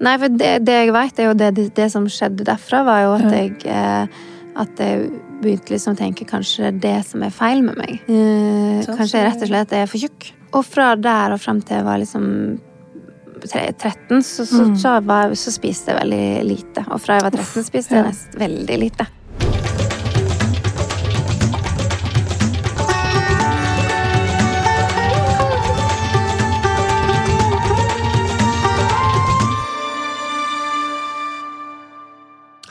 Nei, for det, det jeg vet, er jo det, det, det som skjedde derfra, var jo at jeg eh, At jeg begynte liksom å tenke kanskje det som er feil med meg. Eh, Sånn, kanskje jeg rett og slett er for tjukk. Og fra der og frem til jeg var liksom 13, så, så, Mm. så, var, så spiste jeg veldig lite. Og fra jeg var 13, spiste jeg Ja. veldig lite.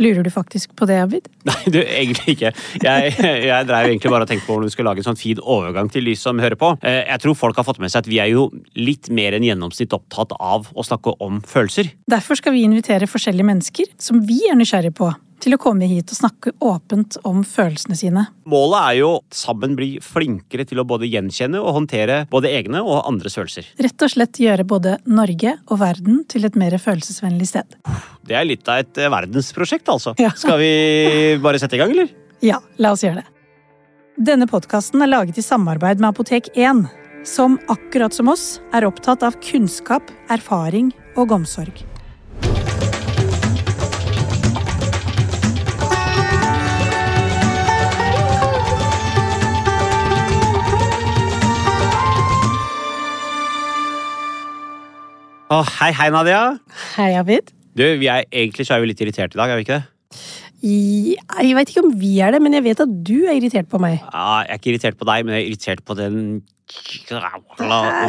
Lurer du faktisk på det, Abid? Nei, du, egentlig ikke. Jeg, jeg drev egentlig bare og tenkte på hvordan vi skulle lage en sånn fin overgang til de som hører på. Eh, Jeg tror folk har fått med seg at vi er jo litt mer enn gjennomsnitt opptatt av å snakke om følelser. Derfor skal vi invitere forskjellige mennesker som vi er nysgjerrige på, til å komme hit og snakke åpent om følelsene sine. Målet er jo sammen bli flinkere til å både gjenkjenne og håndtere både egne og andres følelser. Rett og slett gjøre både Norge og verden til et mer følelsesvennlig sted. Det er litt av et eh, verdensprosjekt, altså. Ja. Skal vi bare sette i gang, eller? Ja, la oss gjøre det. Denne podkasten er laget i samarbeid med Apotek 1, som akkurat som oss er opptatt av kunnskap, erfaring og omsorg. Å, hei, hei, Nadia. Hei, Abid. Du, vi er egentlig så er vi litt irritert i dag, er vi ikke det? Jeg, Jeg vet ikke om vi er det, men jeg vet at du er irritert på meg. Ja, jeg er ikke irritert på deg, men jeg er irritert på den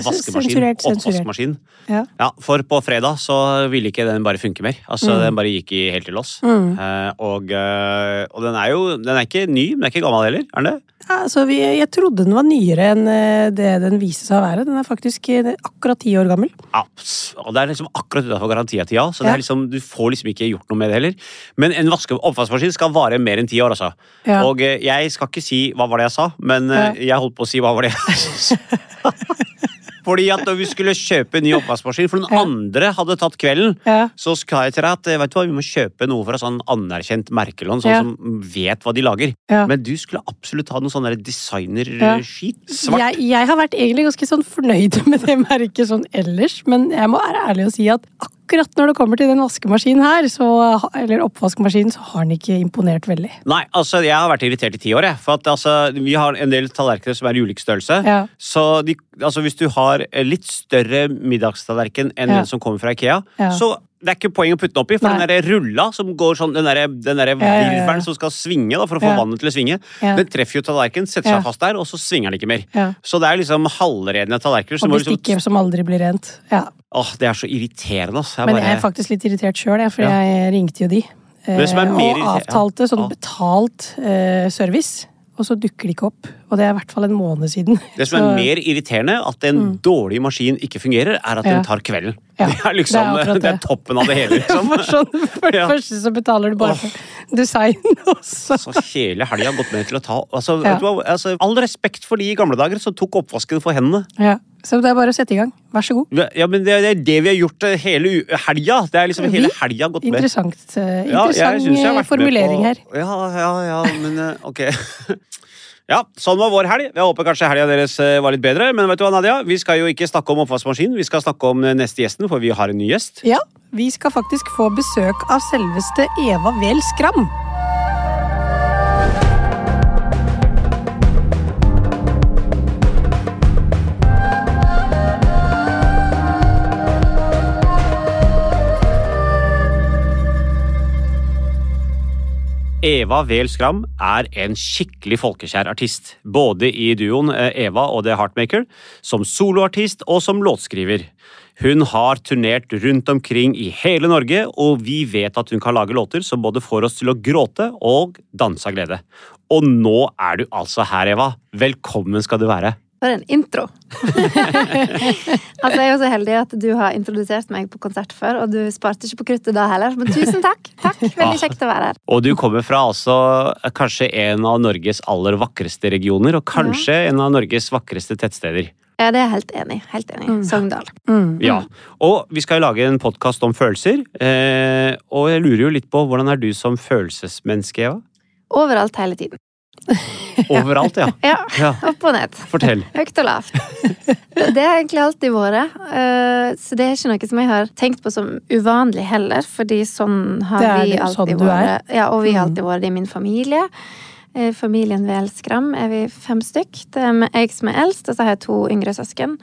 sensurert. Oppvaskmaskin. Ja. Ja, for på fredag så ville ikke den bare funke mer. Altså, Mm. Den bare gikk i helt til lås. Mm. Eh, og, eh, og den er jo Den er ikke ny, men den er ikke gammel heller. Er den det? Ja, altså, vi, jeg trodde den var nyere enn eh, det den viser seg å være. Den er faktisk akkurat ti år gammel. Ja, og det er liksom akkurat utenfor garantitida, så det Ja. liksom, du får liksom ikke gjort noe med det heller. Men en oppvaskmaskin skal vare mer enn ti år, altså. Og jeg skal ikke si hva var det jeg sa, men jeg holdt på å si hva var det jeg sa. Fordi at når vi skulle kjøpe en ny oppvaskmaskin, for den andre hadde tatt kvelden, Ja. så sa jeg til deg at vet du hva, vi må kjøpe noe fra sånn anerkjent merkelån, sånn Ja. som vet hva de lager. Ja. Men du skulle absolutt ha noe sånn designerskit. Svart. Jeg, jeg har vært egentlig ganske sånn fornøyd med det merket sånn ellers, men jeg må være ærlig og si at akkurat når det kommer til den vaskemaskinen her, så, eller oppvaskmaskinen, så har den ikke imponert veldig. Nei, altså jeg har vært irritert i ti år, jeg. For at altså, vi har en del tallerkener som er i ulik størrelse. Ja. Så de, altså, hvis du har litt større middagstallerken enn Ja. den som kommer fra Ikea, Ja. så det er ikke poeng å putte den oppi, for Nei. den der rulla som går sånn, den der, den der virvelen som skal svinge da, for å få vannet til å svinge, den treffer jo tallerkenen, setter seg fast der, og så svinger den ikke mer. Så det er liksom halvrene tallerkener. som Og må liksom, som aldri blir rent. Ja. åh, det er så irriterende, altså. Men bare, jeg er faktisk litt irritert sjøl, for jeg ringte jo de. Eh, og avtalte sånn betalt eh, service. Og så dukker de ikke opp. Og det er i hvert fall en måned siden. det som Så- er mer irriterende, at en dårlig maskin ikke fungerer, er at Mm. Ja. den tar kvelden. Ja, Det er liksom, det er det er toppen av det hele, liksom. For, sånn, for det Ja. første så betaler du bare for design også. Så hele helga har gått med til å ta altså, Ja. vet du altså, All respekt for de i gamle dager som tok oppvasken for hendene. Ja. Så det er bare å sette i gang. Vær så god. Ja, men Det, det er det vi har gjort eh, hele helga. Det er liksom hele helga gått med. Interessant, Ja, jeg interessant eh, formulering her. Ja, ja, ja, men eh, ok. Ja, sånn var vår helg. Jeg håper kanskje helga deres eh, var litt bedre. Men vet du hva, Nadia? Vi skal jo ikke snakke om oppvaskmaskinen, vi skal snakke om eh, neste gjesten, for vi har en ny gjest. Ja, vi skal faktisk få besøk av selveste Eva Wehl Skram. Eva Wehl Skram er en skikkelig folkekjær artist. Både i duoen eh, Eva og The Heartmaker, som soloartist og som låtskriver. Hun har turnert rundt omkring i hele Norge, og vi vet at hun kan lage låter som både får oss til å gråte og danse av glede. Og nå er du altså her, Eva. Velkommen skal du være. For en intro! altså, jeg er jo så heldig at du har introdusert meg på konsert før, og du sparte ikke på kruttet da heller. Men tusen takk! Takk, Veldig kjekt å være her. Og du kommer fra altså kanskje en av Norges aller vakreste regioner, og kanskje en av Norges vakreste tettsteder. Ja, det er jeg helt enig. Helt enig. Mm. Sogndal. Mm. Ja. Og vi skal jo lage en podkast om følelser. Eh, og jeg lurer jo litt på hvordan er du som følelsesmenneske, Eva? Overalt hele tiden. Overalt, ja. Ja, ja. opp og ned. Fortell. Høyt og lavt. Det har egentlig alltid vært. eh, Så det er ikke noe som jeg har tenkt på som uvanlig heller, fordi sånn har Det er vi alltid sånn du er. vært. Ja, og vi har Mm. alltid vært det i min familie. Eh, Familien Velskram er vi fem stykk. Det er jeg som er eldst, og så har jeg to yngre søsken.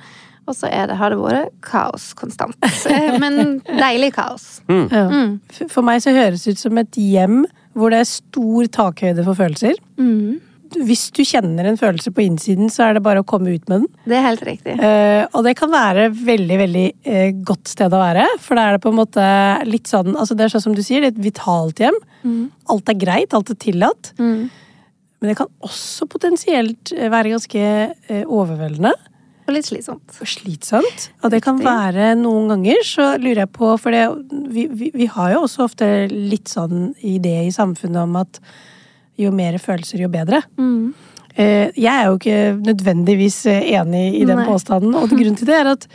Og så er det, har det vært kaos konstant. Eh, Men deilig kaos. Ja. Mm. F- For meg så høres det ut som et hjem hvor det er stor takhøyde for følelser. Mm. Hvis du kjenner en følelse på innsiden, så er det bare å komme ut med den. Det er helt riktig. Eh, og det kan være veldig, veldig eh, godt sted å være. For da er det på en måte litt sånn altså Det er sånn som du sier, det er et vitalt hjem. Mm. Alt er greit, alt er tillatt. Mm. Men det kan også potensielt eh, være ganske eh, overveldende Og litt slitsomt. slitsomt. Og det kan være noen ganger, så lurer jeg på For det, vi, vi, vi har jo også ofte litt sånn idé i samfunnet om at jo mer følelser, jo bedre. Mm. Eh, Jeg er jo ikke nødvendigvis eh, enig i den Nei. påstanden, og grunnen til det er at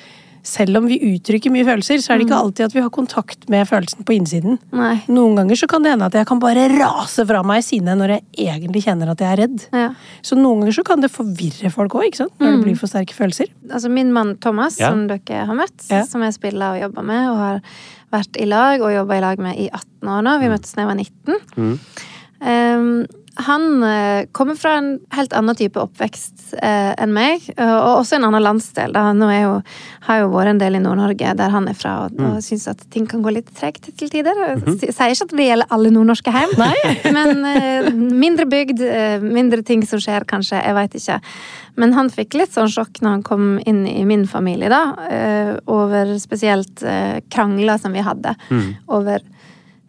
selv om vi uttrykker mye følelser, så er det ikke alltid at vi har kontakt med følelsen på innsiden. Nei. Noen ganger så kan det hende at jeg kan bare rase fra meg sinne når jeg egentlig kjenner at jeg er redd. Ja. Så noen ganger så kan det forvirre folk òg, ikke sant? Når det blir for sterke følelser. Altså min mann Thomas, Ja. som dere har møtt, Ja. som jeg spiller og jobber med, og har vært i lag og jobba i lag med i 18 år nå. Vi møttes da jeg var 19. Mm. Um, han eh, kommer fra en helt annen type oppvekst eh, enn meg, og og også en annen landsdel. Nå er jo, har jo vært en del i Nord-Norge der han er fra, og, og syns at ting kan gå litt tregt til tider. Jeg Sier ikke at det gjelder alle nordnorske hjem, men eh, mindre bygd, mindre ting som skjer, kanskje. Jeg veit ikke. Men han fikk litt sånn sjokk når han kom inn i min familie, da. over spesielt krangler som vi hadde. Over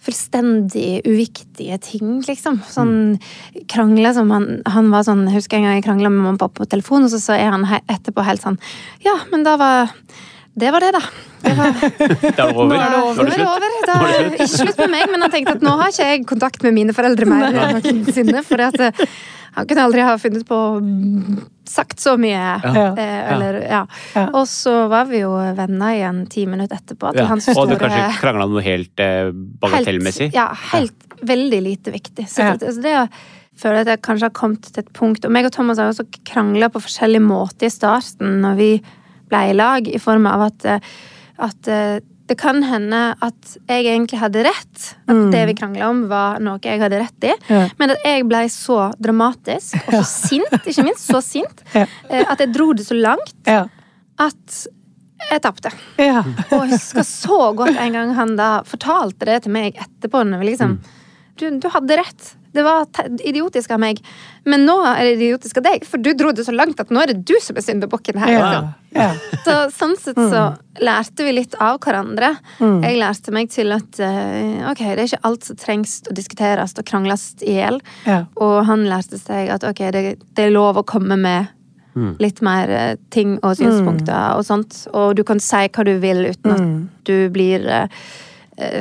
fullstendig uviktige ting, liksom. Sånn krangler som han, han var sånn Jeg husker en gang jeg krangla med mamma på telefon, og så, så er han etterpå helt sånn Ja, men da var det var det, da. Det var, Da er det over. nå er det over. Nå er det slutt. over. Da, ikke slutt med meg, men han tenkte at nå har ikke jeg kontakt med mine foreldre mer noensinne. For at eh, han kunne aldri ha funnet på å sagt så mye. Ja. Eh, eller, ja. Og så var vi jo venner igjen ti minutter etterpå. Til Ja. hans Og du kanskje krangla noe helt eh, bagatellmessig? Helt, ja, helt veldig lite viktig. Så det, altså det å føle at jeg kanskje har kommet til et punkt Og meg og Thomas har også krangla på forskjellige måter i starten når vi ble i lag, i form av at, eh, at eh, det kan hende at jeg egentlig hadde rett. At det vi krangla om, var noe jeg hadde rett i. Ja. Men at jeg ble så dramatisk, og så sint, ikke minst, så sint, Ja. eh, at jeg dro det så langt Ja. at jeg tapte. Ja. Og jeg husker så godt en gang han da fortalte det til meg etterpå. Når vi liksom, du, du hadde rett. Det var idiotisk av meg. Men nå er det idiotisk av deg, for du dro det så langt at nå er det du som er syndebukken her. Ja. liksom. Ja. Så sånn sett så lærte vi litt av hverandre. Jeg lærte meg til at eh, ok, det er ikke alt som trengs å diskuteres og krangles i hjel. Ja. Og han lærte seg at ok, det, det er lov å komme med litt mer eh, ting og synspunkter og sånt. Og du kan si hva du vil uten at du blir eh,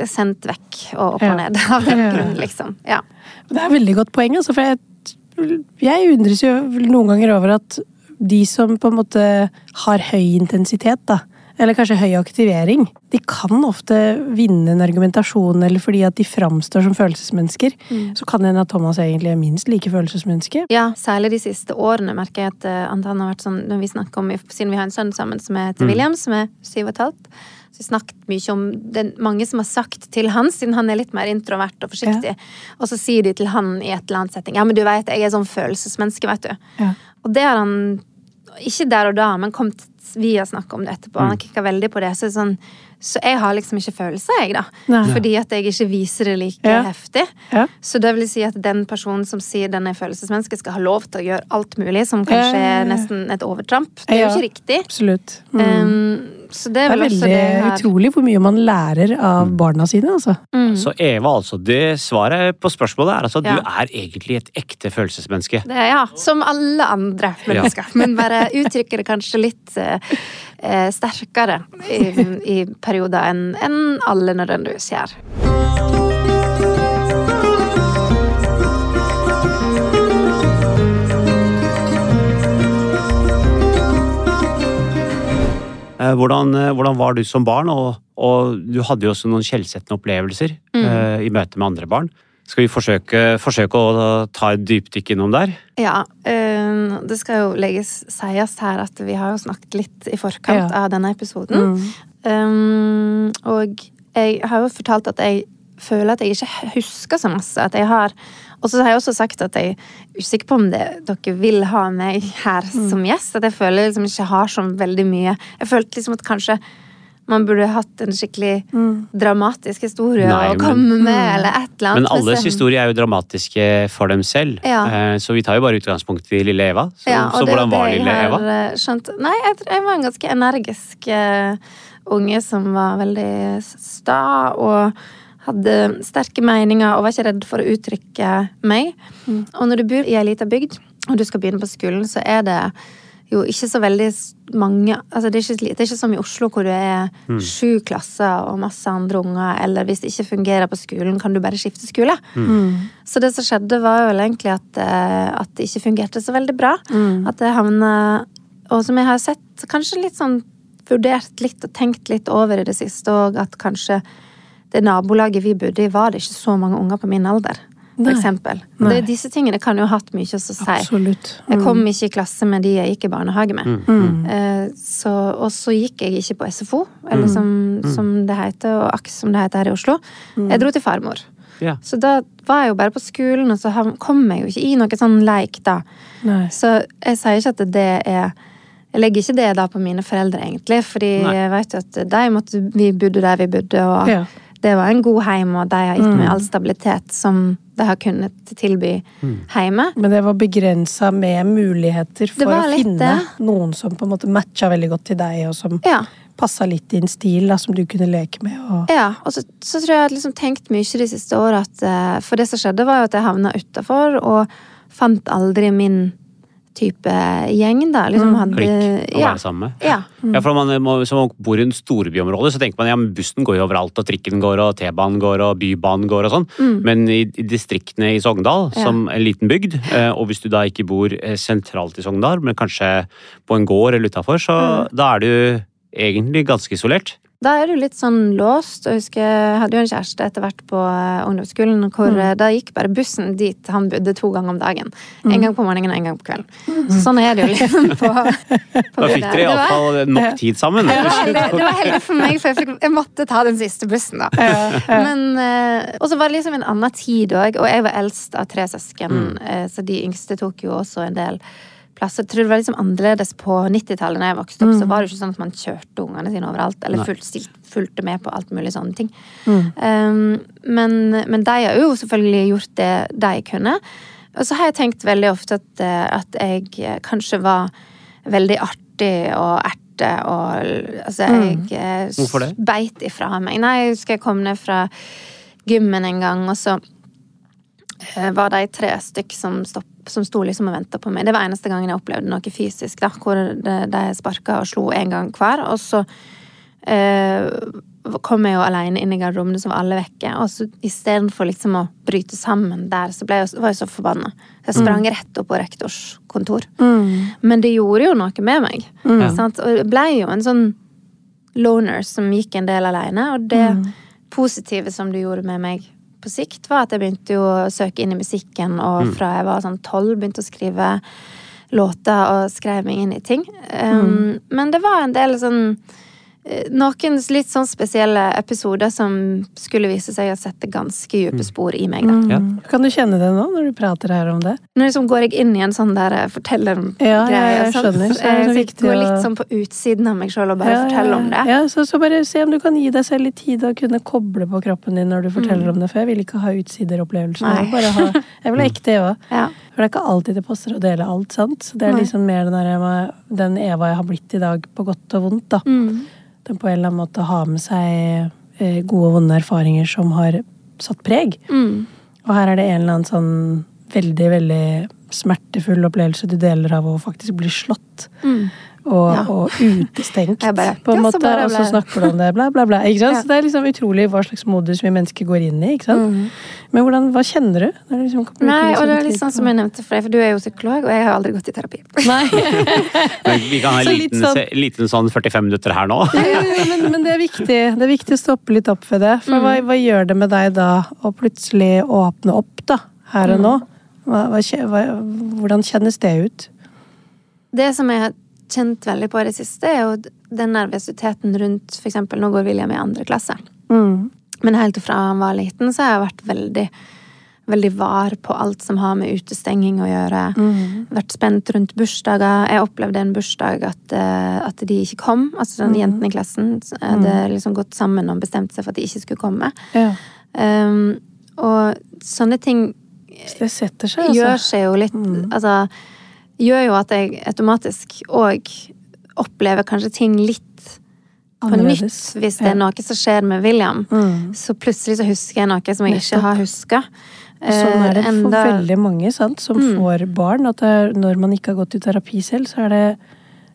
sendt vekk og opp og ned av den grunn, liksom. Ja. Det er et veldig godt poeng, altså, for jeg, jeg undres jo noen ganger over at de som på en måte har høy intensitet, da, eller kanskje høy aktivering, de kan ofte vinne en argumentasjon, eller fordi at de framstår som følelsesmennesker. Så kan det hende at Thomas egentlig er minst like følelsesmenneske. Ja, særlig de siste årene merker jeg at eh, han har vært sånn når vi snakker om, Siden vi har en sønn sammen som er til William, som er syv og et halvt. Så vi snakket mye om det er mange som har sagt til han, siden han er litt mer introvert og forsiktig, og så sier de til han i et eller annet setting Ja, men du vet, jeg er sånn følelsesmenneske, vet du. Ja. Og det har han ikke der og da, men kommet via snakk om det etterpå. Han har kikka veldig på det. Så, sånn, så jeg har liksom ikke følelser, jeg, da. Nei. Fordi at jeg ikke viser det like Ja. heftig. Ja. Så det vil si at den personen som sier den er følelsesmenneske, skal ha lov til å gjøre alt mulig, som kanskje Ja, ja, ja. er nesten et overtramp. Det er jo ikke riktig. Absolutt. Mm. Um, så det det er er vel også veldig det her. utrolig hvor mye man lærer av barna sine, altså. Mm. Så Eva, altså, det svaret på spørsmålet er altså at Ja. du er egentlig et ekte følelsesmenneske. Det er, ja, som alle andre mennesker. Men bare uttrykker det kanskje litt eh, eh, sterkere i, i perioder enn en alle nødvendigvis gjør. Hvordan, eh, hvordan var du som barn? Og, og du hadde jo også noen skjellsettende opplevelser eh, i møte med andre barn. Skal vi forsøke, forsøke å ta et dypdykk innom der? Ja, Uh, det skal jo legges sies her at vi har jo snakket litt i forkant Ja. av denne episoden. Um, og jeg har jo fortalt at jeg føler at jeg ikke husker så masse. At jeg har Og så har jeg også sagt at jeg er usikker på om det, dere vil ha meg her som gjest. At jeg føler liksom ikke har så veldig mye Jeg følte liksom at kanskje man burde hatt en skikkelig dramatisk historie Nei, å men- komme med, eller et eller annet. Men alles historier er jo dramatiske for dem selv. Ja. Eh, Så vi tar jo bare utgangspunkt i lille Eva. Så, Ja, så det hvordan var lille har, Eva? eh, Skjønt. Nei, jeg, tror jeg var en ganske energisk uh, unge som var veldig sta og hadde sterke meninger og var ikke redd for å uttrykke meg. Og når du bor i ei lita bygd, og du skal begynne på skolen, så er det jo ikke så veldig mange altså det, er ikke, det er ikke som i Oslo hvor du er sju klasser og masse andre unger, eller hvis det ikke fungerer på skolen, kan du bare skifte skole. Så det som skjedde, var jo egentlig at, eh, at det ikke fungerte så veldig bra. At det havna Og som jeg har sett, kanskje litt sånn vurdert litt og tenkt litt over i det siste òg, at kanskje det nabolaget vi bodde i, var det ikke så mange unger på min alder. For Nei. eksempel. Det, disse tingene kan jo ha hatt mye å si. Absolutt. Jeg kom ikke i klasse med de jeg gikk i barnehage med. Mm. Eh, Så, og så gikk jeg ikke på SFO, eller som, som det heter, og AKS som det heter her i Oslo. Jeg dro til farmor. Ja. Så da var jeg jo bare på skolen, og så kom jeg jo ikke i noe sånn leik da. Nei. Så jeg sier ikke at det er Jeg legger ikke det da på mine foreldre, egentlig, fordi Nei. jeg vet jo at de måtte, vi bodde der vi bodde, og Ja. Det var en god heim, og de har gitt meg all stabilitet som de har kunnet tilby hjemme. Men det var begrensa med muligheter for å litt finne det. noen som på en måte matcha veldig godt til deg, og som Ja. passa litt din stil, da, som du kunne leke med. Og... Ja, og så, så tror jeg jeg har liksom tenkt mye de siste åra at eh, For det som skjedde, var jo at jeg havna utafor og fant aldri min type gjeng, da. Liksom hadde Klikk å ja. være sammen med. Ja. Ja, for man, må, Som man bor i en storbyområde, så tenker man ja, men bussen går jo overalt, og trikken går, og T-banen går, og Bybanen går og sånn. Men i, i distriktene i Sogndal, Ja. som en liten bygd, eh, og hvis du da ikke bor eh, sentralt i Sogndal, men kanskje på en gård eller utafor, så da er du egentlig ganske isolert. Da er du litt sånn låst. Jeg husker jeg hadde jo en kjæreste etter hvert på eh, ungdomsskolen, hvor mm. da gikk bare bussen dit han bodde to ganger om dagen. En gang på morgenen og en gang på kvelden. Så sånn er det jo liksom på, på Da fikk dere Det iallfall nok tid sammen. det var, heldig, det var heldig for meg, for jeg, fikk, jeg måtte ta den siste bussen, da. Men, eh, og så var det liksom en annen tid òg, og jeg var eldst av tre søsken, eh, så de yngste tok jo også en del plass. Jeg tror det var liksom annerledes på 90-tallet, da jeg vokste opp, så var det ikke sånn at man kjørte ungene sine overalt, eller fulgt, fulgte med på alt mulig sånne ting. Um, men, men de har jo selvfølgelig gjort det de kunne. Og så har jeg tenkt veldig ofte at, eh, at jeg eh, kanskje var veldig artig og erte og altså jeg eh, beit ifra meg. Nei, jeg husker jeg kom ned fra gymmen en gang, og så var de tre stykk som, stopp, som sto liksom og venta på meg. Det var eneste gangen jeg opplevde noe fysisk, da, hvor de, de sparka og slo en gang hver. Og så eh, kom jeg jo alene inn i garderobene, så var alle vekke. Og så istedenfor liksom å bryte sammen der, så jeg, var jeg så forbanna. Jeg sprang rett opp på rektors kontor. Men det gjorde jo noe med meg. Sant? Og jeg ble jo en sånn loner som gikk en del alene, og det positive som det gjorde med meg på sikt, var at jeg begynte jo å søke inn i musikken, og fra jeg var sånn tolv, begynte å skrive låter og skrev meg inn i ting. Um, Men det var en del sånn noen litt sånn spesielle episoder som skulle vise seg å sette ganske dype spor i meg. Da. Ja. Kan du kjenne det nå, når du prater her om det? Nå liksom går jeg inn i en sånn der Ja, fortellergreie. ja, jeg skjønner, så er det så Jeg viktig går å- litt sånn på utsiden av meg sjøl og bare forteller om det. Ja, så, så bare se om du kan gi deg selv litt tid og kunne koble på kroppen din når du forteller om det, for jeg vil ikke ha utsideropplevelser. Jeg ha, jeg vil ha ekte Eva. Ja. For det er ikke alltid det passer å dele alt, sant? Så det er Nei. liksom mer den, der, den Eva jeg har blitt i dag, på godt og vondt, da. Mm. Den på en eller annen måte har med seg eh, gode og vonde erfaringer som har satt preg. Mm. Og her er det en eller annen sånn veldig, veldig smertefull opplevelse du deler av å faktisk bli slått. Mm. Og, Ja. og utestengt, bare, på en ja, måte. bare Og så snakker du om det, bla, bla, bla. Ikke sant? Ja. Så det er liksom utrolig hva slags modus vi mennesker går inn i. ikke sant? Mm. Men hvordan, hva kjenner du? Når du liksom Nei, og det er litt sånn som jeg nevnte for deg, for du er jo psykolog, og jeg har aldri gått i terapi. Nei. Men vi kan ha en Så liten, sånn- liten sånn 45 minutter her nå. Men, men det er viktig. Det er viktig å stoppe litt opp ved det. For hva, hva gjør det med deg da å plutselig åpne opp, da? Her og nå? Hva, hva, hva, hvordan kjennes det ut? Det som jeg har kjent veldig på i det siste, er jo den nervøsiteten rundt eksempel, Nå går William i andre klasse. Mm. Men helt fra han var liten, så har jeg vært veldig veldig var på alt som har med utestenging å gjøre. Mm. Vært spent rundt bursdager. Jeg opplevde en bursdag at, eh, at de ikke kom. Altså den jentene i klassen hadde hadde liksom gått sammen og bestemt seg for at de ikke skulle komme. Ja. Um, og sånne ting Så det setter seg, altså. gjør seg jo litt Altså gjør jo at jeg automatisk òg opplever kanskje ting litt på Annerledes. nytt hvis det er noe som skjer med William. Mm. Så plutselig så husker jeg noe som jeg ikke har huska. Sånn er det for Enda- veldig mange sant, som Mm. får barn. At er, når man ikke har gått i terapi selv, så er det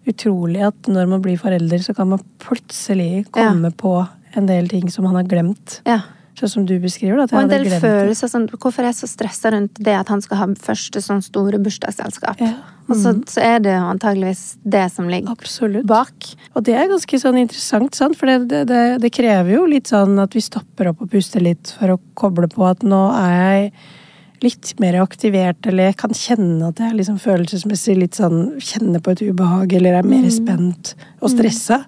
utrolig at når man blir forelder, så kan man plutselig komme på en del ting som man har glemt. Ja. Sånn som du beskriver. det. Og en del følelser sånn Hvorfor er jeg så stressa rundt det at han skal ha første sånn store bursdagsselskap? Ja. Og så, så er det jo antageligvis det som ligger Absolutt. bak. Og det er ganske sånn interessant, sant? for det, det, det, det krever jo litt sånn at vi stopper opp og puster litt for å koble på at nå er jeg litt mer aktivert, eller jeg kan kjenne at jeg liksom følelsesmessig litt sånn Kjenner på et ubehag, eller er mer spent og stressa.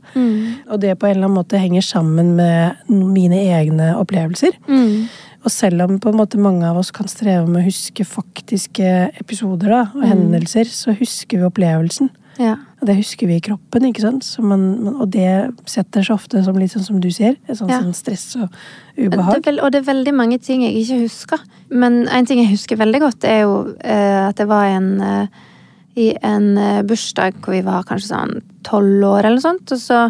Og det på en eller annen måte henger sammen med mine egne opplevelser. Mm. Og selv om på en måte mange av oss kan streve med å huske faktiske episoder da, og hendelser, så husker vi opplevelsen. Ja. Det husker vi i kroppen, ikke sant? Så man, man, og det setter seg ofte som litt sånn som du sier. Sånn, Ja. sånn stress og ubehag. Det vel, og det er veldig mange ting jeg ikke husker. Men en ting jeg husker veldig godt, er jo eh, at det var en eh, i en eh, bursdag hvor vi var kanskje sånn tolv år eller sånt, og så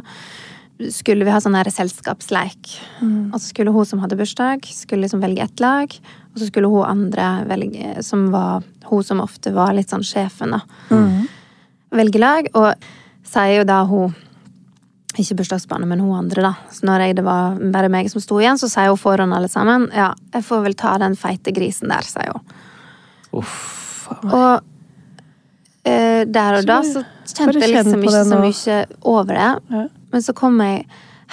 skulle vi ha sånn selskapsleik. Og så skulle hun som hadde bursdag, skulle liksom velge ett lag, og så skulle hun andre velge, som var hun som ofte var litt sånn sjefen, da, velge lag, og sier jo da hun ikke bursdagsbarnet, men hun andre, da. Så når jeg, det var bare meg som sto igjen, så sier hun foran alle sammen ja, jeg får vel ta den feite grisen der, sier hun. Uff. Og eh, der og da så kjente jeg liksom ikke så mye over det. Ja. Men så kom jeg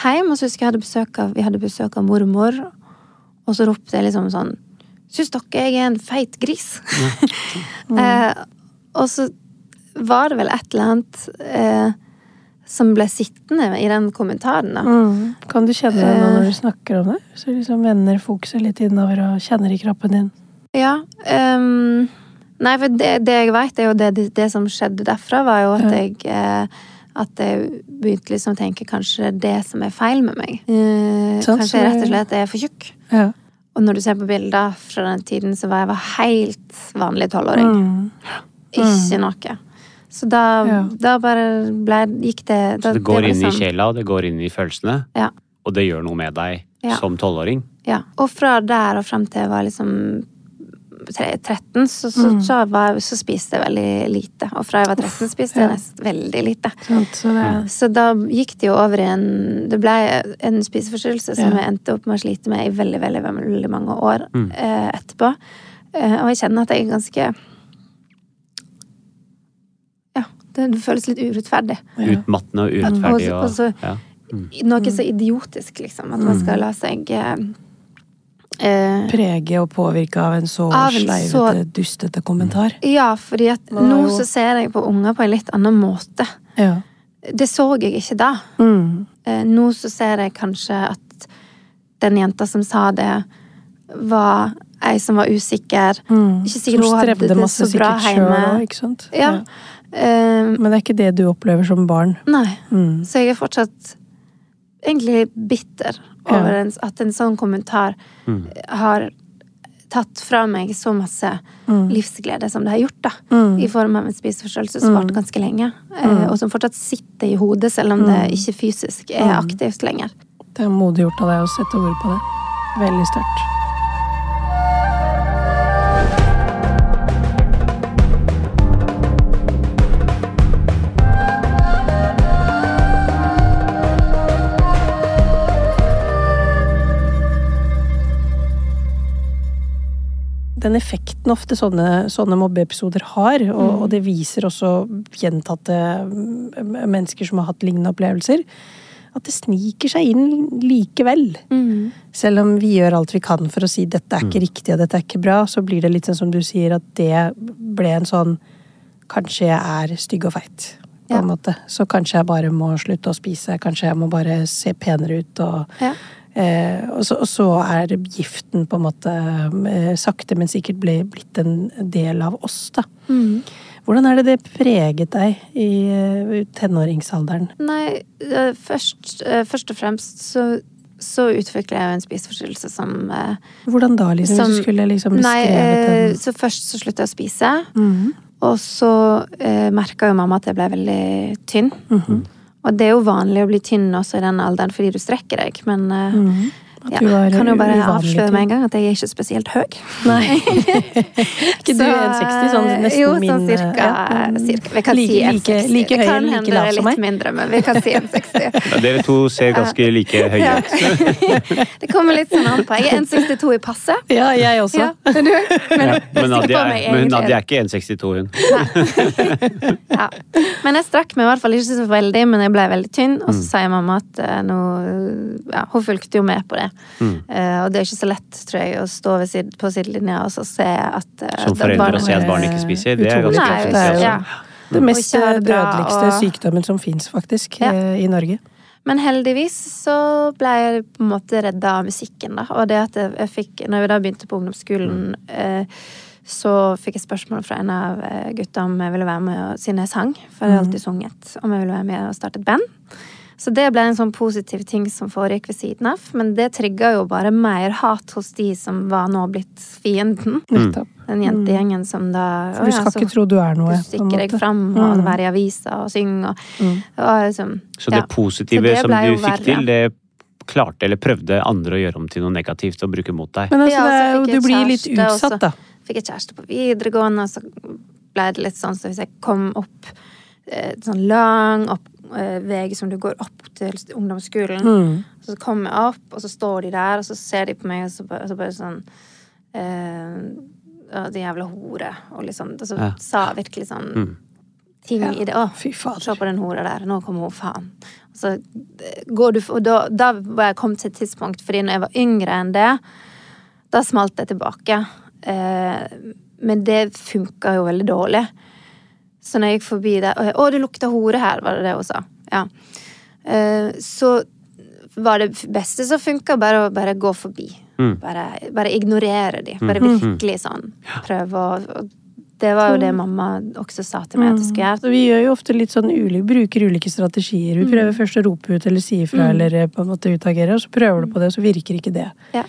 hjem, og så husker jeg hadde besøk av, vi hadde besøk av mormor, og så ropte jeg liksom sånn Syns dere jeg er en feit gris? eh, og så var det vel et eller annet eh, som ble sittende i den kommentaren, da. Mm. Kan du kjenne det nå når du snakker om det? Så liksom vender fokuset litt innover og kjenner i kroppen din. Ja. Um, nei, for det, det jeg veit, er jo det, det, det som skjedde derfra, var jo at jeg eh, At jeg begynte liksom å tenke kanskje det som er feil med meg. Eh, sånn, kanskje jeg rett og slett er for tjukk. Ja. Og når du ser på bilder fra den tiden, så var jeg var helt vanlig tolvåring. Mm. Ikke noe. Så da, Ja. da bare ble, gikk det da, Så det går det inn i kjela, sjela, det går inn i følelsene. Ja. Og det gjør noe med deg Ja. som tolvåring. Ja. Og fra der og frem til jeg var liksom 13, så, så, Mm. så, var, så spiste jeg veldig lite. Og fra jeg var 13, spiste jeg ja. nesten veldig lite. Sånt, så det er Så da gikk det jo over i en Det ble en spiseforstyrrelse som Ja. jeg endte opp med å slite med i veldig, veldig, veldig mange år Mm. eh, etterpå. Eh, og jeg kjenner at jeg er ganske Ja, det, føles litt urettferdig. ja. Utmattende og urettferdig. urettferdig. og så- ja. mm. Noe så idiotisk, liksom. At man Mm. skal la seg eh, eh, prege og påvirke av en så Av en sleivete, så- dustete kommentar. Ja, fordi at Man nå jo- så ser jeg på unger på en litt annen måte. Ja. Det så jeg ikke da. Mm. Eh, Nå så ser jeg kanskje at den jenta som sa det, var ei som var usikker. Mm. Ikke sikkert hun hadde det så bra hjemme. òg, ikke sant? Ja. Eh, Men det er ikke det du opplever som barn. Nei. Mm. Så jeg er fortsatt egentlig bitter over ja. at en sånn kommentar Mm. har tatt fra meg så masse Mm. livsglede som det har gjort, da. Mm. I form av en spiseforstyrrelse som varte ganske lenge. eh, Og som fortsatt sitter i hodet, selv om det ikke fysisk er Mm. aktivt lenger. Det er modig gjort av deg å sette ord på det. Veldig sterkt. Den effekten ofte sånne, sånne mobbeepisoder har, og, og, det viser også gjentatte mm, mennesker som har hatt lignende opplevelser, at det sniker seg inn likevel. Mm. Selv om vi gjør alt vi kan for å si 'dette er ikke riktig' og 'dette er ikke bra', så blir det litt sånn som du sier, at det ble en sånn 'kanskje jeg er stygg og feit'. På en Ja. måte. Så kanskje jeg bare må slutte å spise, kanskje jeg må bare se penere ut. og Ja. Eh, og, så, og så er giften på en måte eh, sakte, men sikkert ble, blitt en del av oss, da. Mm. Hvordan er det det preget deg i eh, tenåringsalderen? Nei, først, først og fremst så, så utvikler jeg jo en spiseforstyrrelse som eh, Hvordan da, liksom? Som- hvis du skulle liksom beskrevet den? den så først så slutta jeg å spise. Mhm. Og så eh, merka jo mamma at jeg ble veldig tynn. Mhm. Og det er jo vanlig å bli tynn også i den alderen fordi du strekker deg, men eh. At ja, du var kan jo bare avsløre med en gang at jeg er ikke spesielt høy. Nei. ikke du er 1,60, sånn nesten jo, sånn cirka, ja. cirka. Vi kan like, si like, 1,60. like Det høy kan eller like hende det lav er som litt meg? mindre, men vi kan si 1,60. Ja, dere to ser ganske like høye ut. Det kommer litt sånn an på. Jeg er 1,62 i passet. Ja, jeg også. Ja, men du, men, Ja, jeg Men Nadia er, men. Nadia er ikke 1,62 hun. Ja. Men jeg strakk meg i hvert fall ikke så veldig, men jeg ble veldig tynn. Og så sier mamma at eh, nå Ja, hun fulgte jo med på det. Eh, og det er ikke så lett, tror jeg, å stå ved sid på sidelinja og så se at eh, Som foreldre å se at barn ikke spiser, det er ganske tøft. Det er ja. det mest dødeligste og- sykdommen som fins, faktisk, Ja. eh, i Norge. Men heldigvis så ble jeg på en måte redda av musikken, da. Og det at jeg, jeg fikk Når vi da begynte på ungdomsskolen, eh, så fikk jeg spørsmål fra en av gutta om jeg ville være med, og- siden jeg sang. For jeg har alltid sunget. Om jeg ville være med og starte et band. Så det ble en sånn positiv ting som foregikk ved siden av. Men det trigga jo bare mer hat hos de som var nå blitt fienden. Mm. Den jentegjengen som da For du skal ja, så ikke tro du er noe. Du stikker deg fram og Mm. være i avisa og synge og det og liksom, Så det ja. positive Så det som du fikk verre. til, det klarte eller prøvde andre å gjøre om til noe negativt og bruke mot deg. Men altså, det er jo, du blir litt utsatt, da. fikk jeg kjæreste på videregående, og så ble det litt sånn så hvis jeg kom opp eh, sånn lang opp, vei som du går opp til ungdomsskolen, Mm. så kommer jeg opp, og så står de der, og så ser de på meg, og så bare, så bare sånn eh, ja, De jævla hore, og liksom Og så Ja. sa virkelig sånn Mm. ting i det. Å, Fy fader. Se på den hora der, nå kommer hun, faen. Og så eh, går du Og da, da var jeg kommet til et tidspunkt, fordi når jeg var yngre enn det, da smalt jeg tilbake. Eh, men det funka jo veldig dårlig. Så når jeg gikk forbi der 'Å, det lukter hore her', var det det hun sa. Ja. Eh, så var det beste som funka, bare å bare gå forbi. Mm. Bare, bare ignorere de. Bare virkelig sånn. Prøve å Det var jo det mamma også sa til meg at jeg skulle gjøre. Så vi gjør jo ofte litt sånn ulike, bruker ulike strategier. Vi prøver først å rope ut eller si ifra eller eh, på en måte utagere, og så prøver du på det, og så virker ikke det. Ja.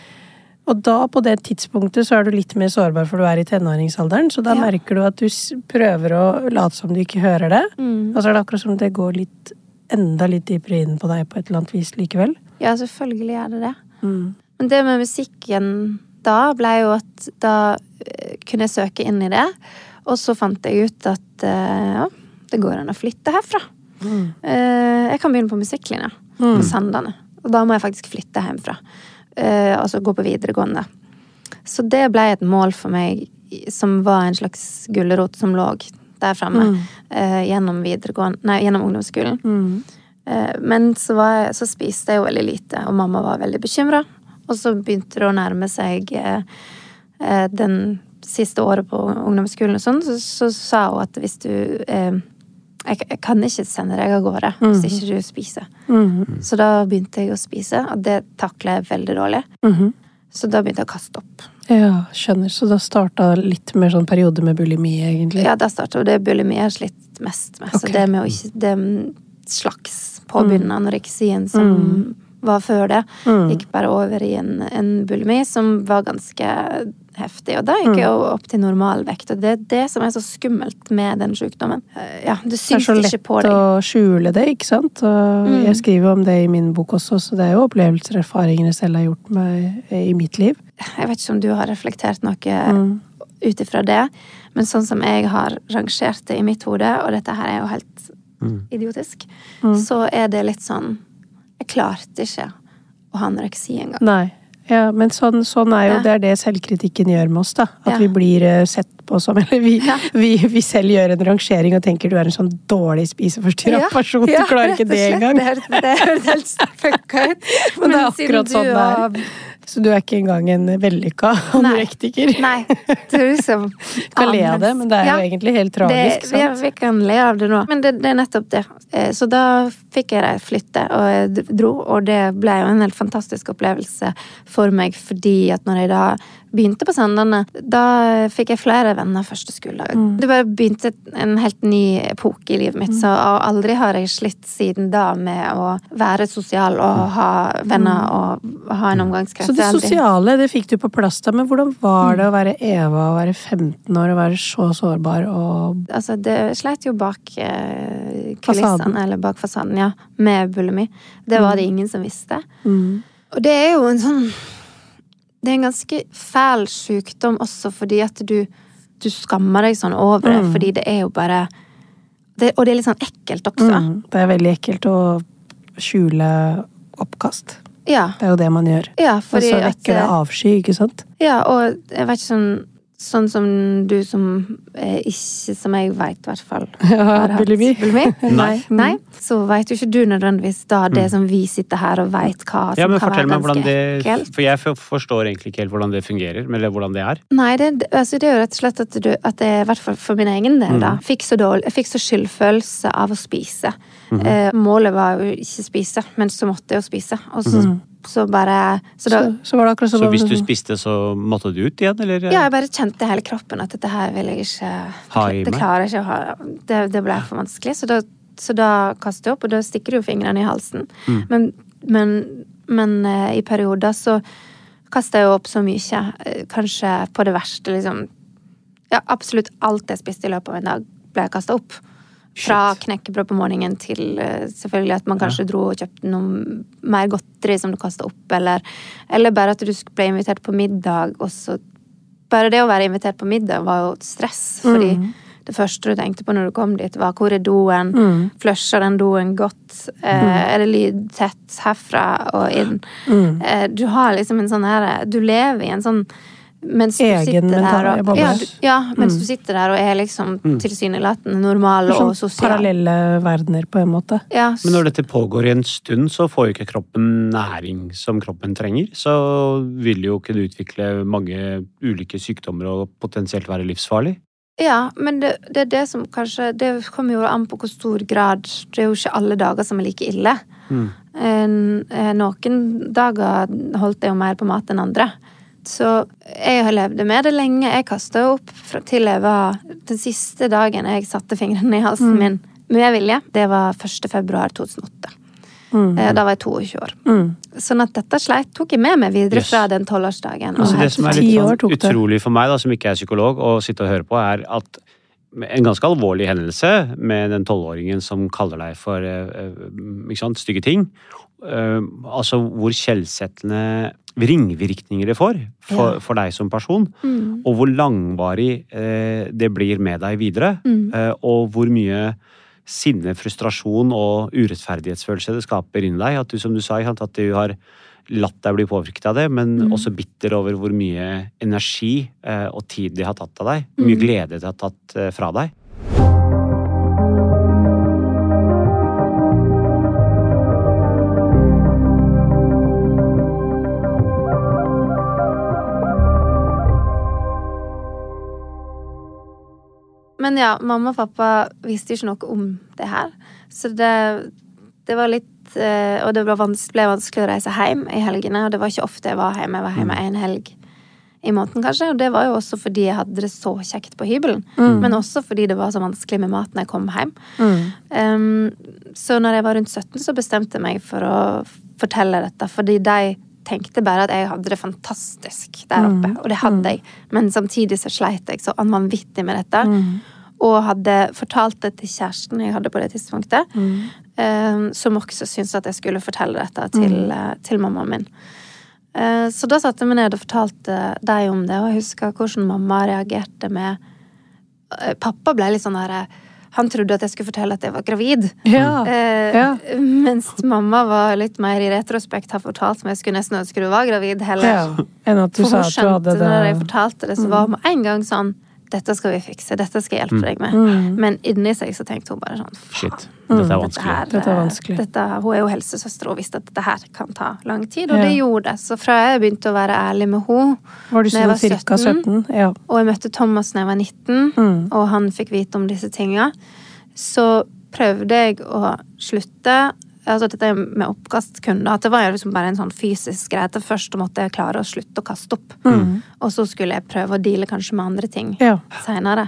Og da, på det tidspunktet, så er du litt mer sårbar, for du er i tenåringsalderen, så da Ja. merker du at du prøver å late som du ikke hører det, Mm. og så er det akkurat som det går litt enda litt dypere inn på deg på et eller annet vis likevel. Ja, selvfølgelig er det det. Men det med musikken da ble jo at da eh, kunne jeg søke inn i det. Og så fant jeg ut at eh, ja, det går an å flytte herfra. Mm. jeg kan begynne på musikklinja på Sandane. Og da må jeg faktisk flytte hjemmefra. Eh, altså gå på videregående. Så det ble et mål for meg som var en slags gulrot som lå der framme. Eh, gjennom Nei, gjennom ungdomsskolen. Eh, Men så, var jeg, så spiste jeg jo veldig lite, og mamma var veldig bekymra. Og så begynte det å nærme seg den siste året på ungdomsskolen, og sånn, så, så sa hun at hvis du eh, jeg, jeg kan ikke sende deg av gårde hvis ikke du spiser. Så da begynte jeg å spise, og det takler jeg veldig dårlig. Så da begynte jeg å kaste opp. Ja, skjønner. Så da starta litt mer sånn periode med bulimi, egentlig. Ja, da starta det bulimi jeg har slitt mest med. Så det med å ikke Det slags påbegynnende anoreksien som var før det, gikk bare over i en, en bulimi som var ganske heftig. Og da gikk jeg jo opp til normalvekt, og det er det som er så skummelt med den sykdommen. Eh, Ja, det Det er så lett å skjule det, ikke sant? Og jeg skriver om det i min bok også, så det er jo opplevelser og erfaringer jeg selv har gjort meg i mitt liv. Jeg vet ikke om du har reflektert noe ut ifra det, men sånn som jeg har rangert det i mitt hode, og dette her er jo helt idiotisk, så er det litt sånn Jeg klarte ikke å ha anoreksi engang. Ja, men sånn, sånn er jo Ja. Det er det selvkritikken gjør med oss, da. At Ja. vi blir eh, sett på som Eller vi, Ja. vi, vi selv gjør en rangering og tenker du er en sånn dårlig spiseforstyrra person. Du klarer ikke det engang. Det høres helt fucka ut. Men det er akkurat sånn det er. Så du er ikke engang en vellykka anorektiker. Nei. Det er liksom Kan le av det, men det er Ja. jo egentlig helt tragisk. Det, vi, sant? vi kan le av det nå. Men det, det er nettopp det. Eh, Så da fikk jeg flytte, og jeg dro, og det ble jo en helt fantastisk opplevelse for meg, fordi at når jeg da begynte på Sandane, da fikk jeg flere venner første skoledag. Mm. Det bare begynte en helt ny epoke i livet mitt, så aldri har jeg slitt siden da med å være sosial og ha venner og ha en omgangskrets. Mm. Så det sosiale det fikk du på plass da, men hvordan var det å være Eva og være 15 år og være så sårbar og Altså, det sleit jo bak eh, kulissene, eller bak fasaden, ja, med bulimi. Det var det ingen som visste. mm. Og det er jo en sånn Det er en ganske fæl sykdom også fordi at du, du skammer deg sånn over det, Mm. fordi det er jo bare det, Og det er litt sånn ekkelt også. Mm. Det er veldig ekkelt å skjule oppkast. Ja. Det er jo det man gjør. ja, Og så at vekker det avsky, ikke sant? Ja, og jeg vet ikke sånn Sånn som du som eh, ikke, som jeg veit i hvert fall hatt bulimi. Nei. Nei, så veit jo ikke du nødvendigvis da det som vi sitter her og veit hva som Mm. Ja, men kan fortell være meg hvordan det ekkelt. For jeg forstår egentlig ikke helt hvordan det fungerer, eller hvordan det er. Nei, det, altså det er jo rett og slett at, du, at jeg, i hvert fall for min egen del, da, Mm. fikk så dårlig, jeg fikk så skyldfølelse av å spise. Mhm. eh, målet var jo ikke spise, men så måtte jeg jo spise. Og så, så bare Så da Så, så var det Så hvis du spiste, så måtte du ut igjen, eller? Ja, jeg bare kjente i hele kroppen at dette her vil jeg ikke Ha i Det klarer jeg ikke å ha. Det, det ble for vanskelig. Så da, så da kastet jeg opp, og da stikker du jo fingrene i halsen. Mm. Men, men, men eh, i perioder så kaster jeg jo opp så mye. eh, Kanskje på det verste, liksom. Ja, absolutt alt jeg spiste i løpet av en dag, ble kasta opp. Fra knekkebrød på morgenen til eh, selvfølgelig at man kanskje dro og kjøpte noe mer godteri som du kasta opp, eller, eller bare at du ble invitert på middag, og så Bare det å være invitert på middag var jo stress, fordi Mm. det første du tenkte på når du kom dit, var hvor er doen? Mm. Flusher den doen godt? Mm. er det lyd tett herfra og inn? Mm. Eh, du har liksom en sånn her Du lever i en sånn mens du Egen sitter der og, boble. ja, ja, mens Mm. du sitter der og er liksom tilsynelatende normal Sånn og sosial. parallelle verdener, på en måte. Ja, Men når dette pågår i en stund, så får jo ikke kroppen næring som kroppen trenger. Så vil jo ikke det utvikle mange ulike sykdommer og potensielt være livsfarlig. Ja, men det, det er det som kanskje Det kommer jo an på hvor stor grad Det er jo ikke alle dager som er like ille. Mm. En- eh, Noen dager holdt jeg jo mer på mat enn andre. Så jeg har levd med det lenge. Jeg kasta opp til jeg var Den siste dagen jeg satte fingrene i halsen min med vilje, det var 1. februar 2008. Mm. Eh, Da var jeg 22 år. Mm. Sånn at dette sleit tok jeg med meg videre Yes. fra den tolvårsdagen. Altså, det som er litt sånn utrolig for meg, da, som ikke er psykolog, å sitte og høre på, er at en ganske alvorlig hendelse med den tolvåringen som kaller deg for eh, eh, ikke sant, stygge ting. Eh, altså hvor skjellsettende ringvirkninger det får for, Ja. for deg som person. Mm. Og hvor langvarig eh, det blir med deg videre. Mm. Eh, og hvor mye sinne, frustrasjon og urettferdighetsfølelse det skaper inni deg. At du, som du sa, at du har latt deg bli påvirket av det, men Mm. også bitter over hvor mye energi eh, og tid de har tatt av deg. Hvor mye Mm. glede de har tatt eh, fra deg. Men ja, mamma og pappa visste ikke noe om det her. Så det, det var litt eh, Og det ble vanskelig, ble vanskelig å reise hjem i helgene. Og det var ikke ofte jeg var hjemme. Jeg var hjemme en helg i måneden, kanskje. Og det var jo også fordi jeg hadde det så kjekt på hybelen. Men også fordi det var så vanskelig med mat når jeg kom hjem. Mm. Um, så når jeg var rundt 17, så bestemte jeg meg for å fortelle dette. Fordi de tenkte bare at jeg hadde det fantastisk der oppe. Og det hadde jeg. Men samtidig så sleit jeg så vanvittig med dette. Og hadde fortalt det til kjæresten jeg hadde på det tidspunktet. um, som også syntes at jeg skulle fortelle dette til, eh, til mammaen min. Eh, Så da satte meg ned og fortalte deg om det, og jeg husker hvordan mamma reagerte med eh, Pappa ble litt sånn der han trodde at jeg skulle fortelle at jeg var gravid. Ja. Eh, Ja. Mens mamma var litt mer i retrospekt har fortalt meg jeg skulle nesten ønske du var gravid heller. ja. Enn at du For sa at du hadde det når jeg fortalte det, så var hun med en gang sånn Dette skal vi fikse, dette skal jeg hjelpe deg med. Men inni seg så tenkte hun bare sånn "Faen, Shit, dette er dette vanskelig. her, Dette er vanskelig. Dette, hun er jo helsesøster og visste at dette her kan ta lang tid, og Ja. det gjorde det. Så fra jeg begynte å være ærlig med henne, Var du jeg sånn var cirka 17? Ja. og jeg møtte Thomas da jeg var 19, Mm. og han fikk vite om disse tinga, så prøvde jeg å slutte Altså dette med oppkastkunder, at det var liksom bare en sånn fysisk greie. At først måtte jeg klare å slutte å kaste opp. Og så skulle jeg prøve å deale kanskje med andre ting Ja. seinere.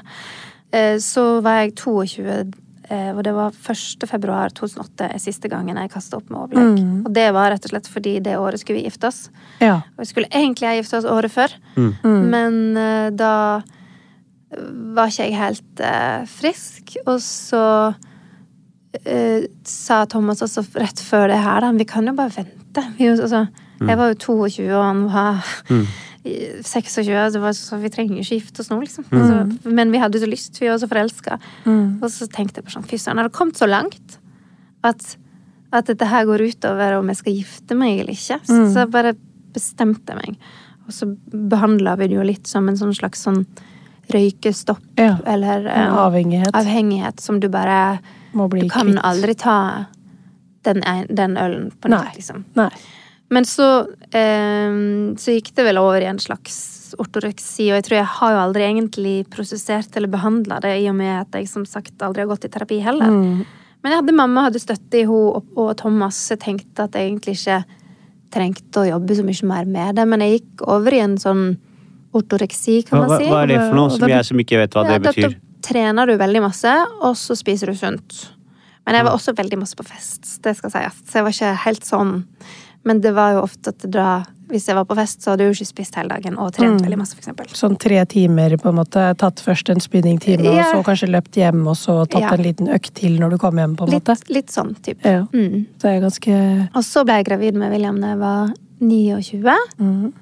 Så var jeg 22, eh, og det var 1. februar 2008 er siste gangen jeg kasta opp med overlegg. Og det var rett og slett fordi det året skulle vi gifte oss. ja. Og vi skulle egentlig ha gifte oss året før, men eh, da var ikke jeg helt eh, frisk. Og så eh, sa Thomas også rett før det her, da, vi kan jo bare vente. Vi, altså, Jeg var jo 22, og han var mm. 26, det var så vi trenger ikke gifte oss nå, liksom. Altså, men vi hadde så lyst, vi var så forelska. Og så tenkte jeg på sånn, fy søren, har det kommet så langt at, at dette her går utover om jeg skal gifte meg eller ikke? Så, så bare bestemte jeg meg. Og så behandla vi det jo litt som en sånn slags sånn røykestopp, Ja. eller En eh, avhengighet. avhengighet som du bare Må bli Du kan kvitt. aldri ta den, den ølen på Nei. nytt, liksom. Nei. Men så, eh, så gikk det vel over i en slags ortoreksi, og jeg tror jeg har jo aldri egentlig prosessert eller behandla det, i og med at jeg som sagt aldri har gått i terapi heller. Mm. Men jeg hadde mamma hadde støtte i henne og, og Thomas, jeg tenkte at jeg egentlig ikke trengte å jobbe så mye mer med det, men jeg gikk over i en sånn ortoreksi, kan man si. hva er det for noe, som jeg som ikke vet hva Ja, det betyr? Trener du veldig masse, og så spiser du sunt. Men jeg var også veldig masse på fest, det skal sies. Så jeg var ikke helt sånn. Men det var jo ofte at da, hvis jeg var på fest, så hadde jeg jo ikke spist hele dagen og trent Mm. veldig masse, eksempel. Sånn tre timer, på en måte. Tatt først en spinningtime, og så kanskje løpt hjem, og så tatt Ja. en liten økt til når du kom hjem, på en måte. Litt, litt sånn type. Ja. Mm. Det er ganske Og så ble jeg gravid med William da jeg var 29. mm.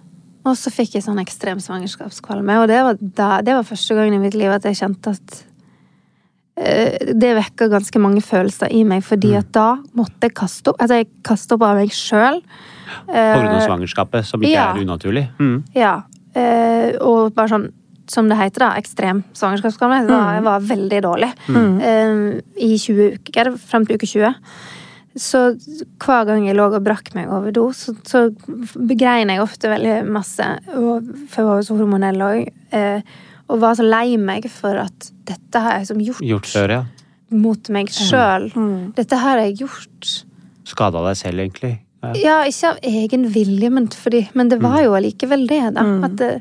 Og så fikk jeg sånn ekstrem svangerskapskvalme, og det var, da, det var første gangen i mitt liv at jeg kjente at uh, det vekka ganske mange følelser i meg, fordi at da måtte jeg kaste opp. Altså, jeg kastet opp av meg sjøl. På grunn av svangerskapet, som ikke ja. er unaturlig? Mm. Ja. Uh, og bare sånn, som det heter, da, ekstrem svangerskapskvalme. Mm. var, jeg var veldig dårlig eh, i 20 uker, frem til uke 20. Så hver gang jeg lå og brakk meg over do, så, så begrein jeg ofte veldig masse. Og, for jeg var jo så hormonell òg. Eh, og var så lei meg for at dette har jeg som gjort, Gjort før, ja. mot meg sjøl. Dette har jeg gjort. Skada deg selv, egentlig. Ja. Ja, ikke av egen vilje, men, fordi, men det var jo allikevel det, da. At det,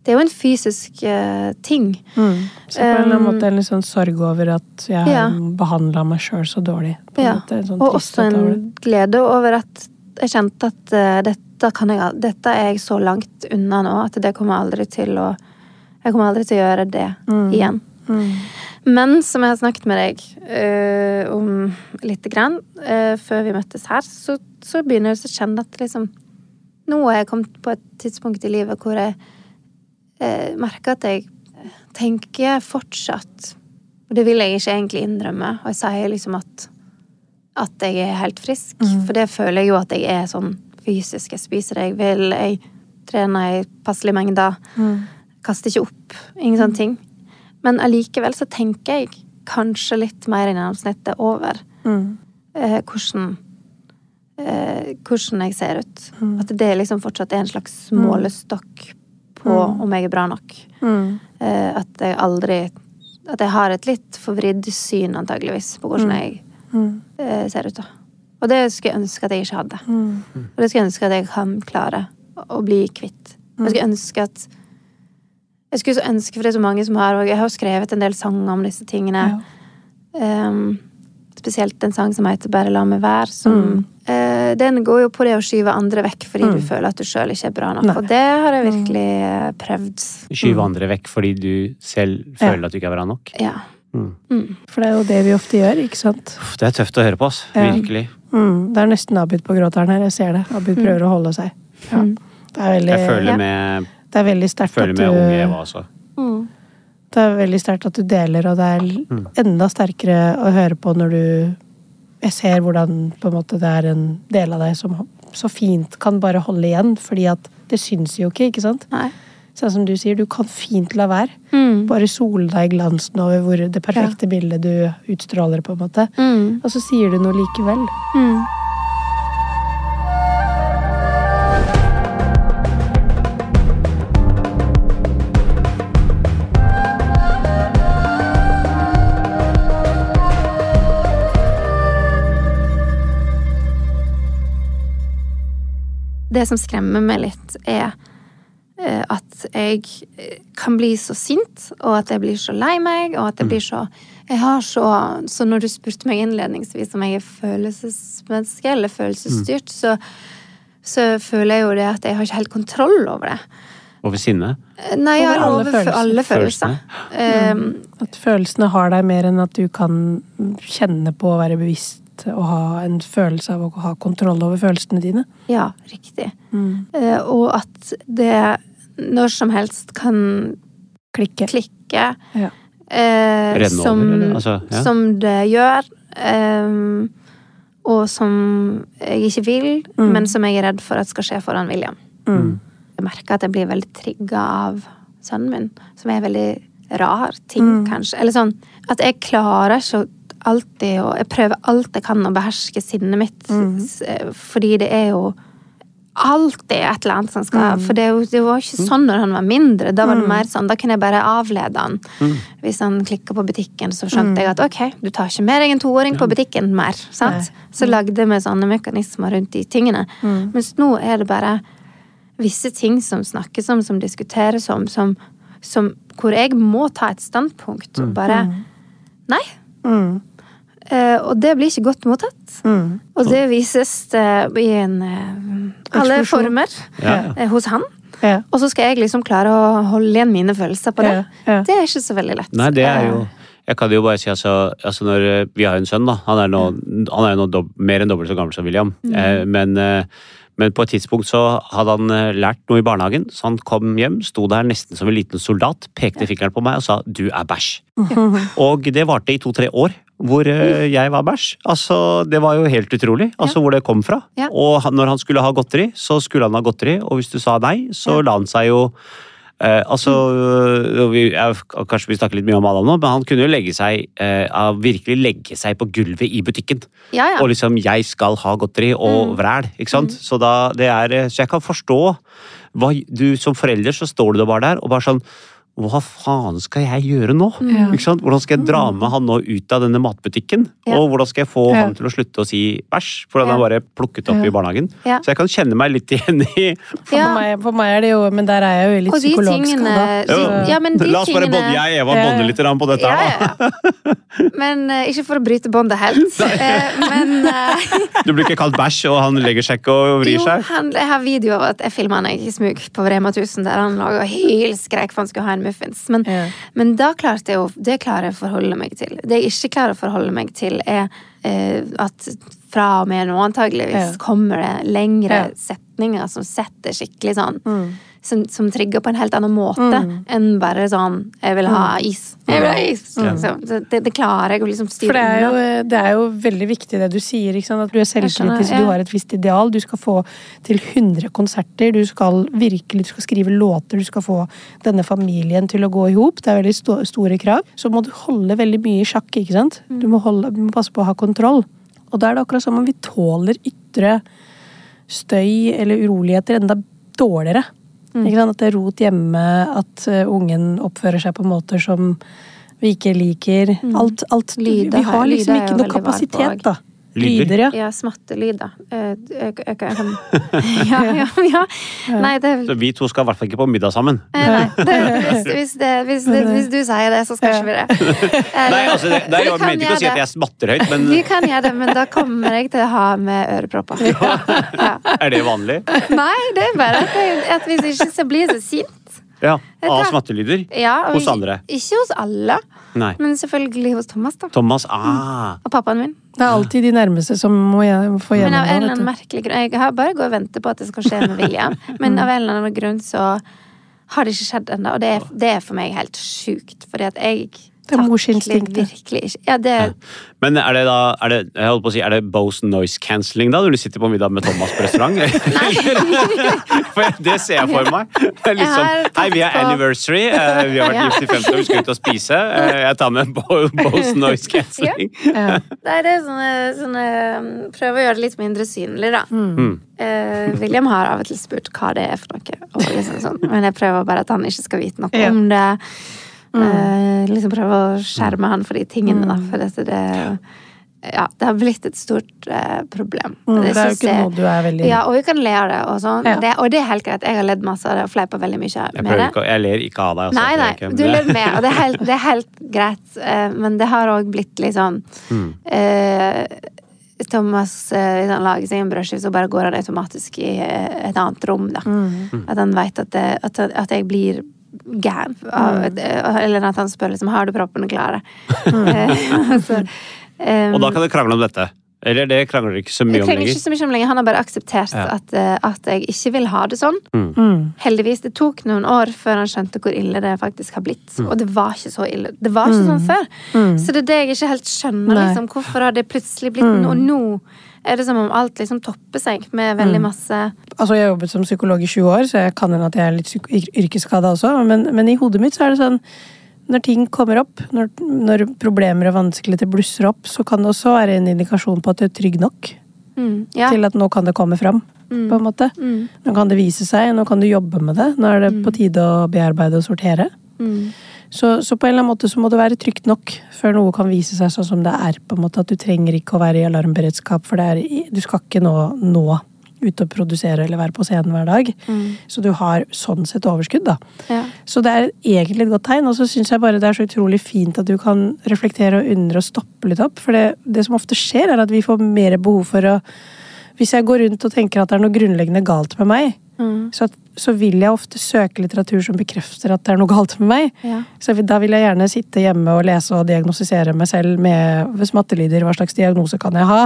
det er jo en fysisk uh, ting. Mm. Så på en eller annen Um, måte en litt sånn sorg over at jeg ja. har behandla meg sjøl så dårlig. På Ja. måte, sånn Og også en over glede over at jeg kjente at uh, dette, kan jeg, dette er jeg så langt unna nå at det kommer aldri til å Jeg kommer aldri til å gjøre det igjen. Mm. Men som jeg har snakket med deg uh, om lite grann før vi møttes her, så, så begynner jeg å kjenne at liksom Nå har jeg kommet på et tidspunkt i livet hvor jeg eh, merker at jeg tenker fortsatt Og det vil jeg ikke egentlig innrømme, og jeg sier liksom at at jeg er helt frisk. For det føler jeg jo at jeg er sånn fysisk. Jeg spiser det jeg vil, jeg trener i passelige mengder. Kaster ikke opp. Ingen sånne ting. Men allikevel så tenker jeg kanskje litt mer enn gjennomsnittet over Mm. eh, hvordan eh, hvordan jeg ser ut. At det liksom fortsatt er en slags målestokk på om jeg er bra nok. Mm. Eh, at jeg aldri At jeg har et litt forvridd syn, antageligvis, på hvordan jeg Mm. eh, ser ut. da. Og det skulle jeg ønske at jeg ikke hadde. Mm. Og det skulle jeg ønske at jeg kan klare å- bli kvitt. Jeg skulle ønske at Jeg skulle så ønske, for det er så mange som har og Jeg har jo skrevet en del sanger om disse tingene. Ja. Um, spesielt en sang som heter 'Bare la meg være'. Som, eh, den går jo på det å skyve andre vekk fordi du føler at du sjøl ikke er bra nok. Nei. Og det har jeg virkelig eh, prøvd. Skyve andre vekk fordi du selv føler at du ikke er bra nok. Ja. Mm. For det er jo det vi ofte gjør, ikke sant? Det er tøft å høre på, ass. Ja. Virkelig. Mm. Det er nesten Abid på gråteren her, jeg ser det. Abid prøver å holde seg. Ja. Mm. Det er veldig, Jeg føler Ja. med, det er veldig sterkt føler at du unge Eva også. Mm. Det er veldig sterkt at du deler, og det er Mm. enda sterkere å høre på når du Jeg ser hvordan måte, det er en del av deg som så fint kan bare holde igjen, fordi at det syns jo ikke, ikke sant? Nei. Sånn som du sier, du kan fint la være. Mm. Bare sole deg i glansen over hvor det perfekte bildet du utstråler, på en måte. Mm. Og så sier du noe likevel. Mm. Det som skremmer meg litt, er eh, at jeg eh, kan bli så sint, og at jeg blir så lei meg, og at jeg blir så Jeg har så Så når du spurte meg innledningsvis om jeg er følelsesmenneske eller følelsesstyrt, så, så føler jeg jo det at jeg har ikke helt kontroll over det. Over sinne. Eh, Nei, jeg har Over alle over følelser. alle følelser. Um, At følelsene har deg mer enn at du kan kjenne på å være bevisst og ha en følelse av å ha kontroll over følelsene dine. ja, riktig. Eh, og at det når som helst kan Klikke. klikke. Ja. eh, som, over. Altså, ja. som det gjør. ehm, og som jeg ikke vil, Mm. men som jeg er redd for at skal skje foran William. Mm. Jeg merker at jeg blir veldig trigga av sønnen min, som er veldig rar ting, Mm. kanskje. Eller sånn at jeg klarer ikke å alltid og Jeg prøver alt jeg kan å beherske sinnet mitt, Mm. fordi det er jo alltid et eller annet som skal Mm. For det, det var ikke sånn når han var mindre. Da var det mer sånn, da kunne jeg bare avlede han. Hvis han klikka på butikken, så skjønte jeg at ok, du tar ikke med deg en toåring på butikken mer. sant? Så lagde meg sånne mekanismer rundt de tingene. Mens nå er det bare visse ting som snakkes om, som diskuteres om, som, som hvor jeg må ta et standpunkt og bare Nei. Mm. Eh, og det blir ikke godt mottatt. Mm. Og det vises eh, i en eh, alle former Ja. eh, hos han. Ja. Og så skal jeg liksom klare å holde igjen mine følelser på det. Ja, ja. Det er ikke så veldig lett. Nei, det er jo Jeg kan jo bare si altså, altså når Vi har jo en sønn, da. Han er nå, han er jo nå dob mer enn dobbelt så gammel som William. Eh, men, eh, men på et tidspunkt så hadde han lært noe i barnehagen, så han kom hjem, sto der nesten som en liten soldat, pekte fingeren på meg og sa 'du er bæsj'. Og det varte i to-tre år. Hvor eh, jeg var bæsj. Altså, Det var jo helt utrolig altså hvor det kom fra. Ja. Og når han skulle ha godteri, så skulle han ha godteri, og hvis du sa nei, så la han seg jo Eh, altså, øh, vi, jeg, Kanskje vi snakker litt mye om Adam nå, men han kunne jo legge seg eh, virkelig legge seg på gulvet i butikken. ja, ja. Og liksom 'jeg skal ha godteri' og vræl. ikke sant? Så, da, det er, eh, så jeg kan forstå hva, du Som forelder så står du bare der og bare sånn hva faen skal jeg gjøre nå? Ja. Ikke sant? Hvordan skal jeg dra med han nå ut av denne matbutikken? Ja. Og hvordan skal jeg få Ja. han til å slutte å si bæsj? For han Ja. er bare plukket opp Ja. i barnehagen. Ja. Så jeg kan kjenne meg litt igjen i For, Ja. meg, for meg er det jo Men der er jeg jo litt Og psykologskada. tingene så- Ja, La oss bare bonde, jeg og Eva Ja, ja. bonde litt på dette. Her, ja, ja. Men eh, ikke for å bryte båndet helt. Eh, men eh, Du blir ikke kalt bæsj, og han legger seg ikke og vrir jo, seg. han, jeg har video av at jeg filma han i smug på Rema 1000, der han laga hylskreik for han skulle ha en muffins. Men, Ja. men da klarte jeg jo Det klarer jeg å forholde meg til. Det jeg ikke klarer å forholde meg til, er eh, at fra og med nå antageligvis Ja. kommer det lengre setninger som setter skikkelig sånn Mm. Som, som trigger på en helt annen måte enn bare sånn 'jeg vil ha is'. Jeg vil ha is. Så, det, det klarer jeg å liksom For det er, jo, det er jo veldig viktig det du sier. Ikke sant? At du er selvkritisk, ja. du har et visst ideal. Du skal få til 100 konserter. Du skal virkelig du skal skrive låter. Du skal få denne familien til å gå i hop. Det er veldig sto- store krav. Så må du holde veldig mye i sjakk. ikke sant? Du må, holde, du må passe på å ha kontroll. Og da er det akkurat som om vi tåler ytre støy eller uroligheter enda dårligere. Sant? At det er rot hjemme, at eh, ungen oppfører seg på måter som vi ikke liker. Alt, alt Lyder Vi har liksom ikke noe kapasitet, da. Lyder? Lyder, ja. Ja, smattelyder. Eh, Ja, ja, ja. Nei, det Så vi to skal i hvert fall ikke på middag sammen. Eh, Nei, det, hvis, hvis, det, hvis, det, hvis du sier det, så skal ikke vi det. Nei, altså, det, det jeg mente ikke å si at jeg smatter høyt, det. men Vi kan gjøre det, men da kommer jeg til å ha med ørepropper. Ja. er det vanlig? Nei, det er bare at, jeg, at hvis ikke så blir jeg så sint. Ja. Av smattelyder? Ja, Hos andre? Ikke hos alle, Nei. men selvfølgelig hos Thomas, da. Thomas, ah. Og pappaen min. Det er alltid de nærmeste som må få Men av en eller annen merkelig grunn Jeg har bare gått og ventet på at det skal skje med William, men av en eller annen grunn så har det ikke skjedd ennå. Og det er, det er for meg helt sjukt, fordi at jeg Det er morsinstinktet. Virkelig ikke. Ja, det Men er det da er det, jeg holdt på å si, er det Bose noise cancelling da, når du sitter på middag med Thomas på restaurant? for det ser jeg for meg. Det er litt har Liksom, Hei, vi er anniversary. eh, Vi har vært gift i 50 år, vi skal ut og spise. Eh, Jeg tar med Bose noise cancelling. Ja. Det er sånne, sånne um, Prøve å gjøre det litt mindre synlig, da. Mm. Uh, William har av og til spurt hva det er for noe. Og liksom sånn. Men jeg prøver bare at han ikke skal vite noe Ja. om det. Eh, liksom prøve å skjerme han for de tingene, da. For dette, det Ja, det har blitt et stort eh, problem. Mm, det er jo ikke jeg- noe du er veldig Ja, og vi kan le av det, og sånn. Ja. Det, og det er helt greit. Jeg har ledd masse av det og fleipa veldig mye med det. ikke, jeg ler ikke av deg. altså, Nei, det nei, ikke, du ler med, og det er helt, det er helt greit. eh, Men det har òg blitt litt sånn Mm. eh, Thomas hvis han lager seg en brødskive, så bare går han automatisk i et annet rom. Da. Mm. At han veit at, at, at jeg blir gæren. Mm. Eller at han spør liksom har du proppene klare. Eh, så, eh, Og da kan dere krangle om dette. Eller det krangler dere ikke så mye om lenger. ikke så mye om lenger. Han har bare akseptert Ja. at, eh, at jeg ikke vil ha det sånn. Mm. Heldigvis. Det tok noen år før han skjønte hvor ille det faktisk har blitt. Mm. Og det var ikke så ille. Det var ikke sånn før. Mm. Så det er det jeg ikke helt skjønner. Liksom. Hvorfor har det plutselig blitt noe nå er det som om alt liksom topper seg med veldig masse Altså, jeg har jobbet som psykolog i 20 år, så jeg kan hende at jeg er litt yrkesskada også. Men, men i hodet mitt så er det sånn når ting kommer opp, når, når problemer og vanskeligheter blusser opp, så kan det også være en indikasjon på at du er trygg nok mm, Ja. til at nå kan det komme fram. på en måte. Mm, Nå kan det vise seg, nå kan du jobbe med det. Nå er det på tide å bearbeide og sortere. mm, Så, så på en eller annen måte så må det være trygt nok før noe kan vise seg sånn som det er. på en måte At du trenger ikke å være i alarmberedskap, for det er, du skal ikke nå, nå ut og produsere eller være på scenen hver dag. mm, Så du har sånn sett overskudd, da. ja. Så det er egentlig et godt tegn. Og så syns jeg bare det er så utrolig fint at du kan reflektere og undre og stoppe litt opp. For det, det som ofte skjer, er at vi får mer behov for å Hvis jeg går rundt og tenker at det er noe grunnleggende galt med meg, Mm, så, at, så vil jeg ofte søke litteratur som bekrefter at det er noe galt med meg. ja. Så da vil jeg gjerne sitte hjemme og lese og diagnostisere meg selv med smattelyder. Hva slags diagnose kan jeg ha?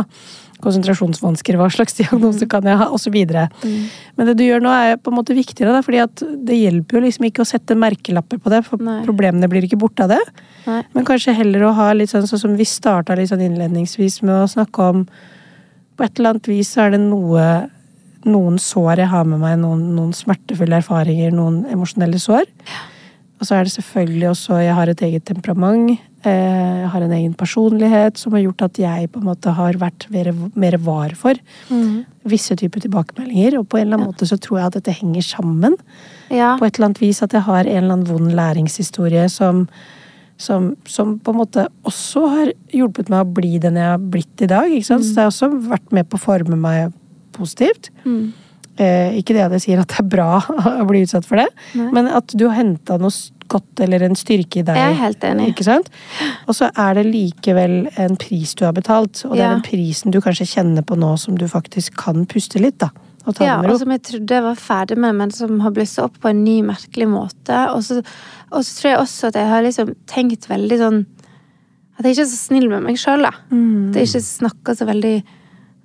Konsentrasjonsvansker, hva slags diagnose kan jeg ha? Videre. Mm. Men det du gjør nå er på en måte viktigere, da, fordi at det hjelper jo liksom ikke å sette merkelapper på det, for Nei. problemene blir ikke borte av det. Nei. Men kanskje heller å ha litt sånn, sånn som vi starta litt sånn innledningsvis med å snakke om På et eller annet vis så er det noe noen sår jeg har med meg, noen, noen smertefulle erfaringer, noen emosjonelle sår. Og så er det selvfølgelig også Jeg har et eget temperament. eh, Jeg har en egen personlighet som har gjort at jeg på en måte har vært mer, mer var for Mm. visse typer tilbakemeldinger. Og på en eller annen måte så tror jeg at dette henger sammen. ja. På et eller annet vis at jeg har en eller annen vond læringshistorie som, som, som på en måte også har hjulpet meg å bli den jeg har blitt i dag. Sant? Så det har også vært med på å forme meg positivt. Mm. Eh, ikke det at jeg sier at det er bra å bli utsatt for det, Nei. men at du har henta noe godt eller en styrke i deg. Jeg er helt enig. Ikke sant? Og så er det likevel en pris du har betalt, og det Ja. er den prisen du kanskje kjenner på nå som du faktisk kan puste litt, da. Og ta Ja, med ro. og som jeg trodde jeg var ferdig med, men som har blussa opp på en ny, merkelig måte. Og så, og så tror jeg også at jeg har liksom tenkt veldig sånn At jeg ikke er så snill med meg sjøl, da. Mm. At jeg ikke snakker så veldig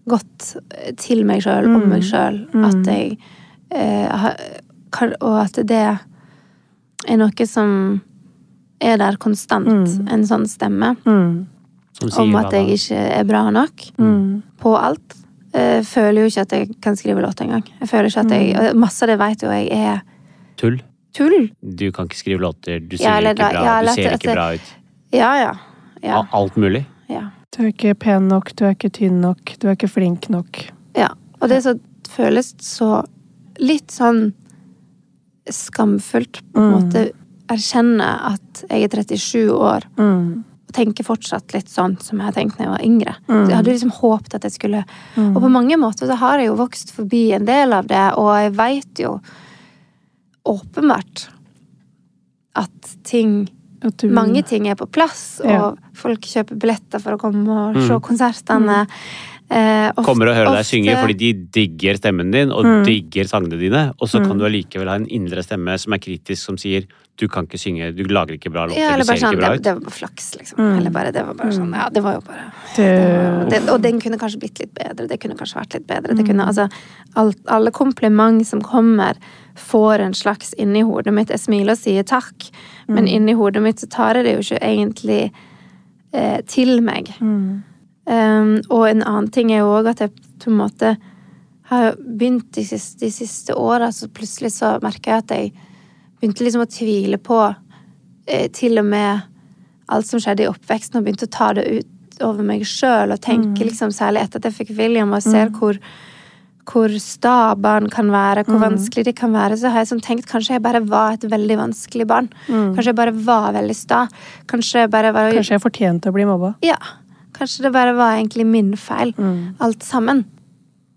godt til meg sjøl, om Mm. meg sjøl. At jeg eh, har, kan, Og at det er noe som er der konstant. Mm. En sånn stemme. Mm. Om at jeg ikke er bra nok Mm. på alt. Jeg føler jo ikke at jeg kan skrive låt engang. Jeg føler ikke at jeg, Mm. Masse av det vet jo jeg er Tull. tull. Du kan ikke skrive låter, du ser Ja, eller ikke bra, ja, du ser at- ikke at- bra ut. Ja, ja. Ja. Alt mulig. ja. Du er ikke pen nok, du er ikke tynn nok, du er ikke flink nok. ja. Og det så føles så litt sånn skamfullt på en Mm. måte erkjenne at jeg er 37 år Mm. og tenker fortsatt litt sånn som jeg tenkte tenkt da jeg var yngre. Mm. Så jeg hadde liksom håpet at jeg skulle Mm. Og på mange måter så har jeg jo vokst forbi en del av det, og jeg veit jo åpenbart at ting At du, Mange ting er på plass, og Ja. folk kjøper billetter for å komme og Mm. se konsertene. Eh, ofte- Kommer og hører deg synge fordi de digger stemmen din og Mm. digger sangene dine, og så kan du allikevel ha en indre stemme som er kritisk, som sier du kan ikke synge, du lager ikke bra låter, Ja, bare ser sånn, ikke bra det, ut. det var bare flaks, liksom. Mm. Eller bare, det var bare sånn, ja, det var jo bare Det, det, Og den kunne kanskje blitt litt bedre, det kunne kanskje vært litt bedre. Det kunne, altså, alt, alle kompliment som kommer, får en slags inni hodet mitt Jeg smiler og sier takk, men inni hodet mitt så tar jeg det jo ikke egentlig eh, til meg. mm, Um, og en annen ting er jo òg at jeg på en måte har begynt de siste, de siste åra, så plutselig så merker jeg at jeg begynte liksom å tvile på eh, til og med alt som skjedde i oppveksten, og begynte å ta det ut over meg sjøl og tenke liksom særlig etter at jeg fikk William og ser hvor hvor sta barn kan være, hvor vanskelig de kan være, så har jeg sånn tenkt kanskje jeg bare var et veldig vanskelig barn. Kanskje jeg bare var veldig sta. Kanskje jeg bare var kanskje jeg fortjente å bli mobba. ja. Kanskje det bare var egentlig min feil, alt sammen.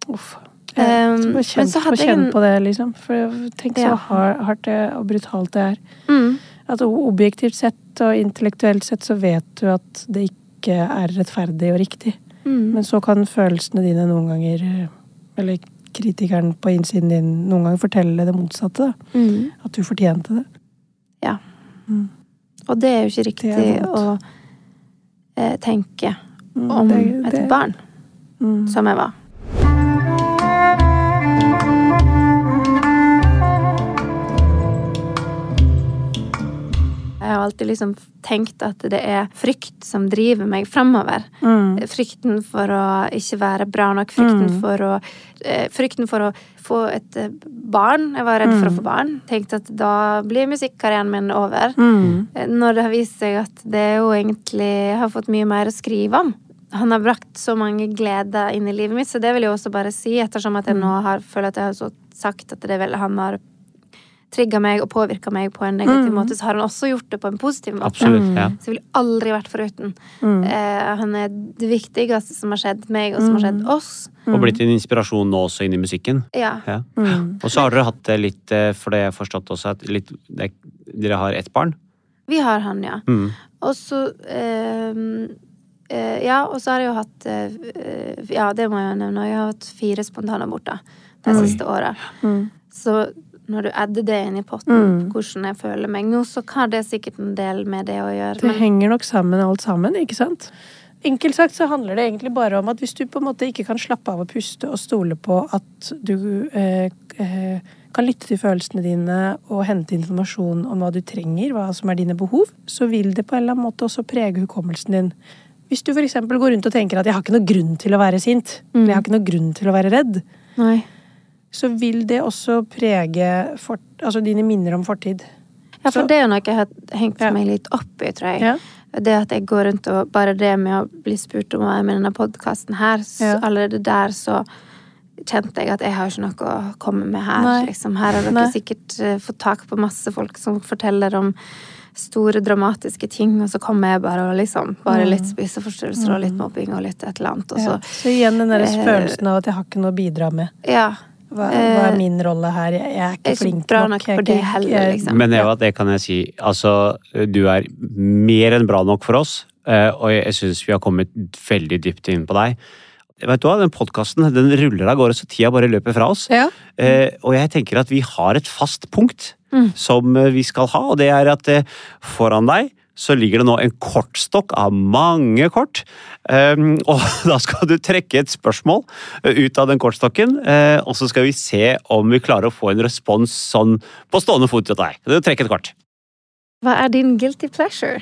Uff. Um, Jeg men kjent, kjenne, så hadde jeg en- på det, liksom. For tenk så Ja. har- hardt det og brutalt det er. Mm. At objektivt sett og intellektuelt sett så vet du at det ikke er rettferdig og riktig. Mm. Men så kan følelsene dine noen ganger, eller kritikeren på innsiden din, noen ganger fortelle det motsatte. Mm. At du fortjente det. Ja. Mm. Og det er jo ikke riktig å eh, tenke Mm, om det- et barn, Mm. som jeg var. Jeg har alltid liksom tenkt at det er frykt som driver meg framover. Mm. Frykten for å ikke være bra nok, frykten, Mm. for, å, eh, frykten for å få et eh, barn. Jeg var redd for å få barn. Tenkte at da blir musikkarrieren min over. Mm. Eh, Når det har vist seg at det jo egentlig Jeg har fått mye mer å skrive om. Han har brakt så mange gleder inn i livet mitt, så det vil jeg også bare si, ettersom at jeg nå har, føler at jeg har så sagt at det vel han har trigga meg og påvirka meg på en negativ Mm. måte, så har han også gjort det på en positiv måte. Absolutt. ja. Så jeg ville aldri vært foruten. Mm. Eh, han er det viktigste som har skjedd meg, og som har skjedd oss. Og blitt en inspirasjon nå også inn i musikken. Ja. Ja. Mm. Og så har dere hatt det litt, eh, for det jeg har forstått også, at litt, det, dere har ett barn. Vi har han, ja. Mm. Og så eh, eh, Ja, og så har jeg jo hatt eh, Ja, det må jeg jo nevne. Jeg har hatt fire spontanaborter det Oi. siste året. Mm. Så når du adder det inn i potten, Mm. hvordan jeg føler meg nå, så har det sikkert en del med det å gjøre. Det Men henger nok sammen alt sammen, ikke sant? Enkelt sagt så handler det egentlig bare om at hvis du på en måte ikke kan slappe av og puste og stole på at du eh, eh, kan lytte til følelsene dine og hente informasjon om hva du trenger, hva som er dine behov, så vil det på en eller annen måte også prege hukommelsen din. Hvis du f.eks. går rundt og tenker at 'jeg har ikke noe grunn til å være sint', eller 'jeg har ikke noe grunn til å være redd', Nei. Så vil det også prege fort, altså dine minner om fortid. Ja, for Så- det er jo noe jeg har hengt Ja. meg litt opp i, tror jeg. Ja. Det at jeg går rundt og Bare det med å bli spurt om å være med i denne podkasten her, så Ja. allerede der så kjente jeg at jeg har ikke noe å komme med her. Liksom. Her har dere Nei. sikkert eh, fått tak på masse folk som forteller om store, dramatiske ting, og så kommer jeg bare og liksom Bare litt spiseforstyrrelser og litt mobbing og litt et eller annet, og så Ja. Så igjen den der Eh, følelsen av at jeg har ikke noe å bidra med. Ja. Hva, hva er Eh, min rolle her? Jeg, jeg er ikke jeg er flink bra nok. nok for det heller, jeg- liksom. Men Eva, det kan jeg si. Altså, du er mer enn bra nok for oss, eh, og jeg syns vi har kommet veldig dypt inn på deg. Vet du hva, Den podkasten den ruller av gårde så tida bare løper fra oss. Ja. Eh, og jeg tenker at vi har et fast punkt Mm. som eh, vi skal ha, og det er at eh, foran deg så ligger det nå en kortstokk av mange kort. Um, og da skal du trekke et spørsmål eh, ut av den kortstokken, eh, og så skal vi se om vi klarer å få en respons sånn på stående fot til deg. Du trekker et kort. Hva er din guilty pleasure?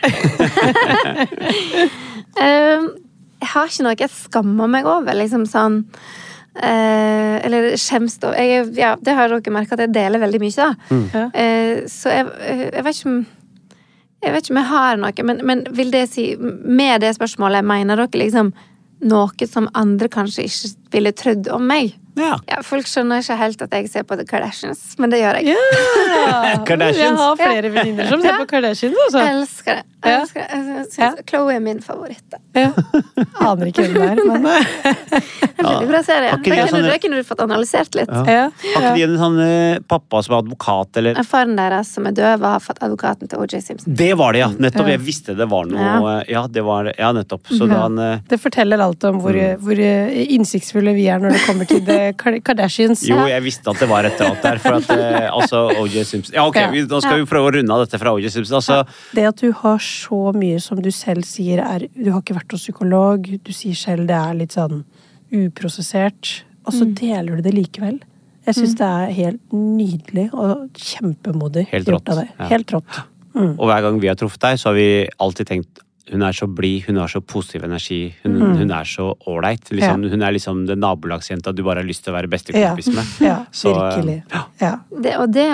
um, jeg har ikke noe jeg skammer meg over, liksom sånn eh, Eller skjems over er- ja, Det har dere merka at jeg deler veldig mye, da. Mm. Eh, så jeg, jeg vet ikke om Jeg vet ikke om jeg har noe, men, men vil det si Med det spørsmålet, mener dere liksom noe som andre kanskje ikke ville trodd om meg. Ja. Ja, folk skjønner ikke helt at jeg ser på The Kardashians, men det gjør jeg. Yeah. Kardashians. Jeg har flere venninner som ser Ja. på Kardashians, Også. Jeg elsker det. Jeg Ja. elsker det. Jeg synes Ja. Chloe er min favoritt. Ja. Aner ikke hvem det er, men eh, veldig bra serie. Det de kunne, sånne- det kunne du fått analysert litt. Ja. ja. Har ikke de en sånn eh, pappa som er advokat, eller Faren deres som er død, har fått advokaten til OJ Simpson. Det var det, ja! Nettopp. Jeg visste det var noe Ja. eh, Ja, det var Ja, nettopp. Så da han Det forteller alt om hvor, Mm. hvor eh, innsiktsfulle vi er når det kommer til det Kardashians. Jo, jeg visste at det var et eller annet der. For at eh, altså OJ Simpson Ja, ok, Ja. vi, nå skal vi prøve å runde av dette fra OJ Simpson. Altså, Det at du har så mye som du selv sier er Du har ikke vært hos psykolog, du sier selv det er litt sånn uprosessert, og så deler du det likevel. Jeg syns det er helt nydelig og kjempemodig Helt gjort rått, av deg. ja. Helt rått. Og hver gang vi har truffet deg, så har vi alltid tenkt hun er så blid, hun har så positiv energi, hun, Mm. hun er så ålreit. Liksom, Hun er liksom den nabolagsjenta du bare har lyst til å være Ja, bestekompis med. ja Så, eh, virkelig. Ja. Det, og det,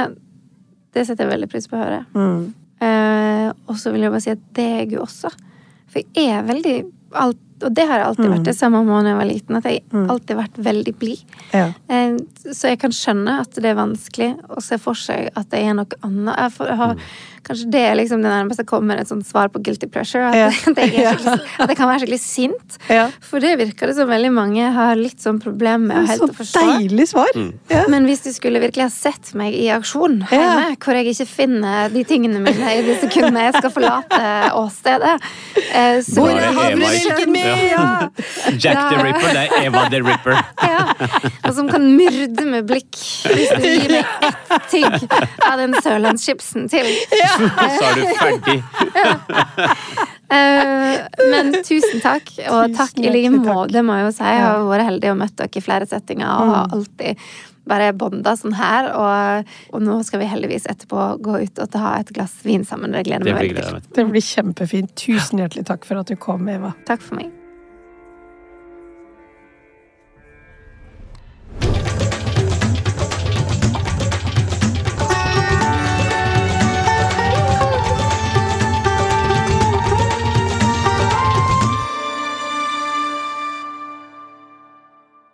det setter jeg veldig pris på å høre. Mm. Eh, og så vil jeg bare si at det er jeg også. For jeg er veldig alt, Og det har jeg alltid vært det samme måned jeg var liten. At jeg alltid har vært veldig blid. Ja. Eh, Så jeg kan skjønne at det er vanskelig å se for seg at jeg er noe annet. Jeg får, jeg har, kanskje det er liksom det nærmeste kommer et sånt svar på guilty pleasure. At, Ja. at, jeg, er at jeg kan være skikkelig sint. Ja. For det virker det som veldig mange har litt sånn problem med å helt Så å forstå. deilig svar! Ja. Men hvis du skulle virkelig ha sett meg i aksjon Ja. hjemme, hvor jeg ikke finner de tingene mine i de sekundene jeg skal forlate åstedet eh, så Hvor er havremelken kjøkkenet? Ja. Jack the Ripper, det er Eva the Ripper. ja. Og som kan myrde med blikk hvis du gir meg ett tygg av den sørlandschipsen til. Så er du ferdig. Eh, men tusen takk, og Tusen takk i like måte, må jeg jo si. Jeg har vært heldig og møtt dere i flere settinger og har alltid bare bonda sånn her. Og, og nå skal vi heldigvis etterpå gå ut og ta et glass vin sammen. Det gleder meg veldig til. Det blir kjempefint. Tusen hjertelig takk for at du kom, Eva. Takk for meg.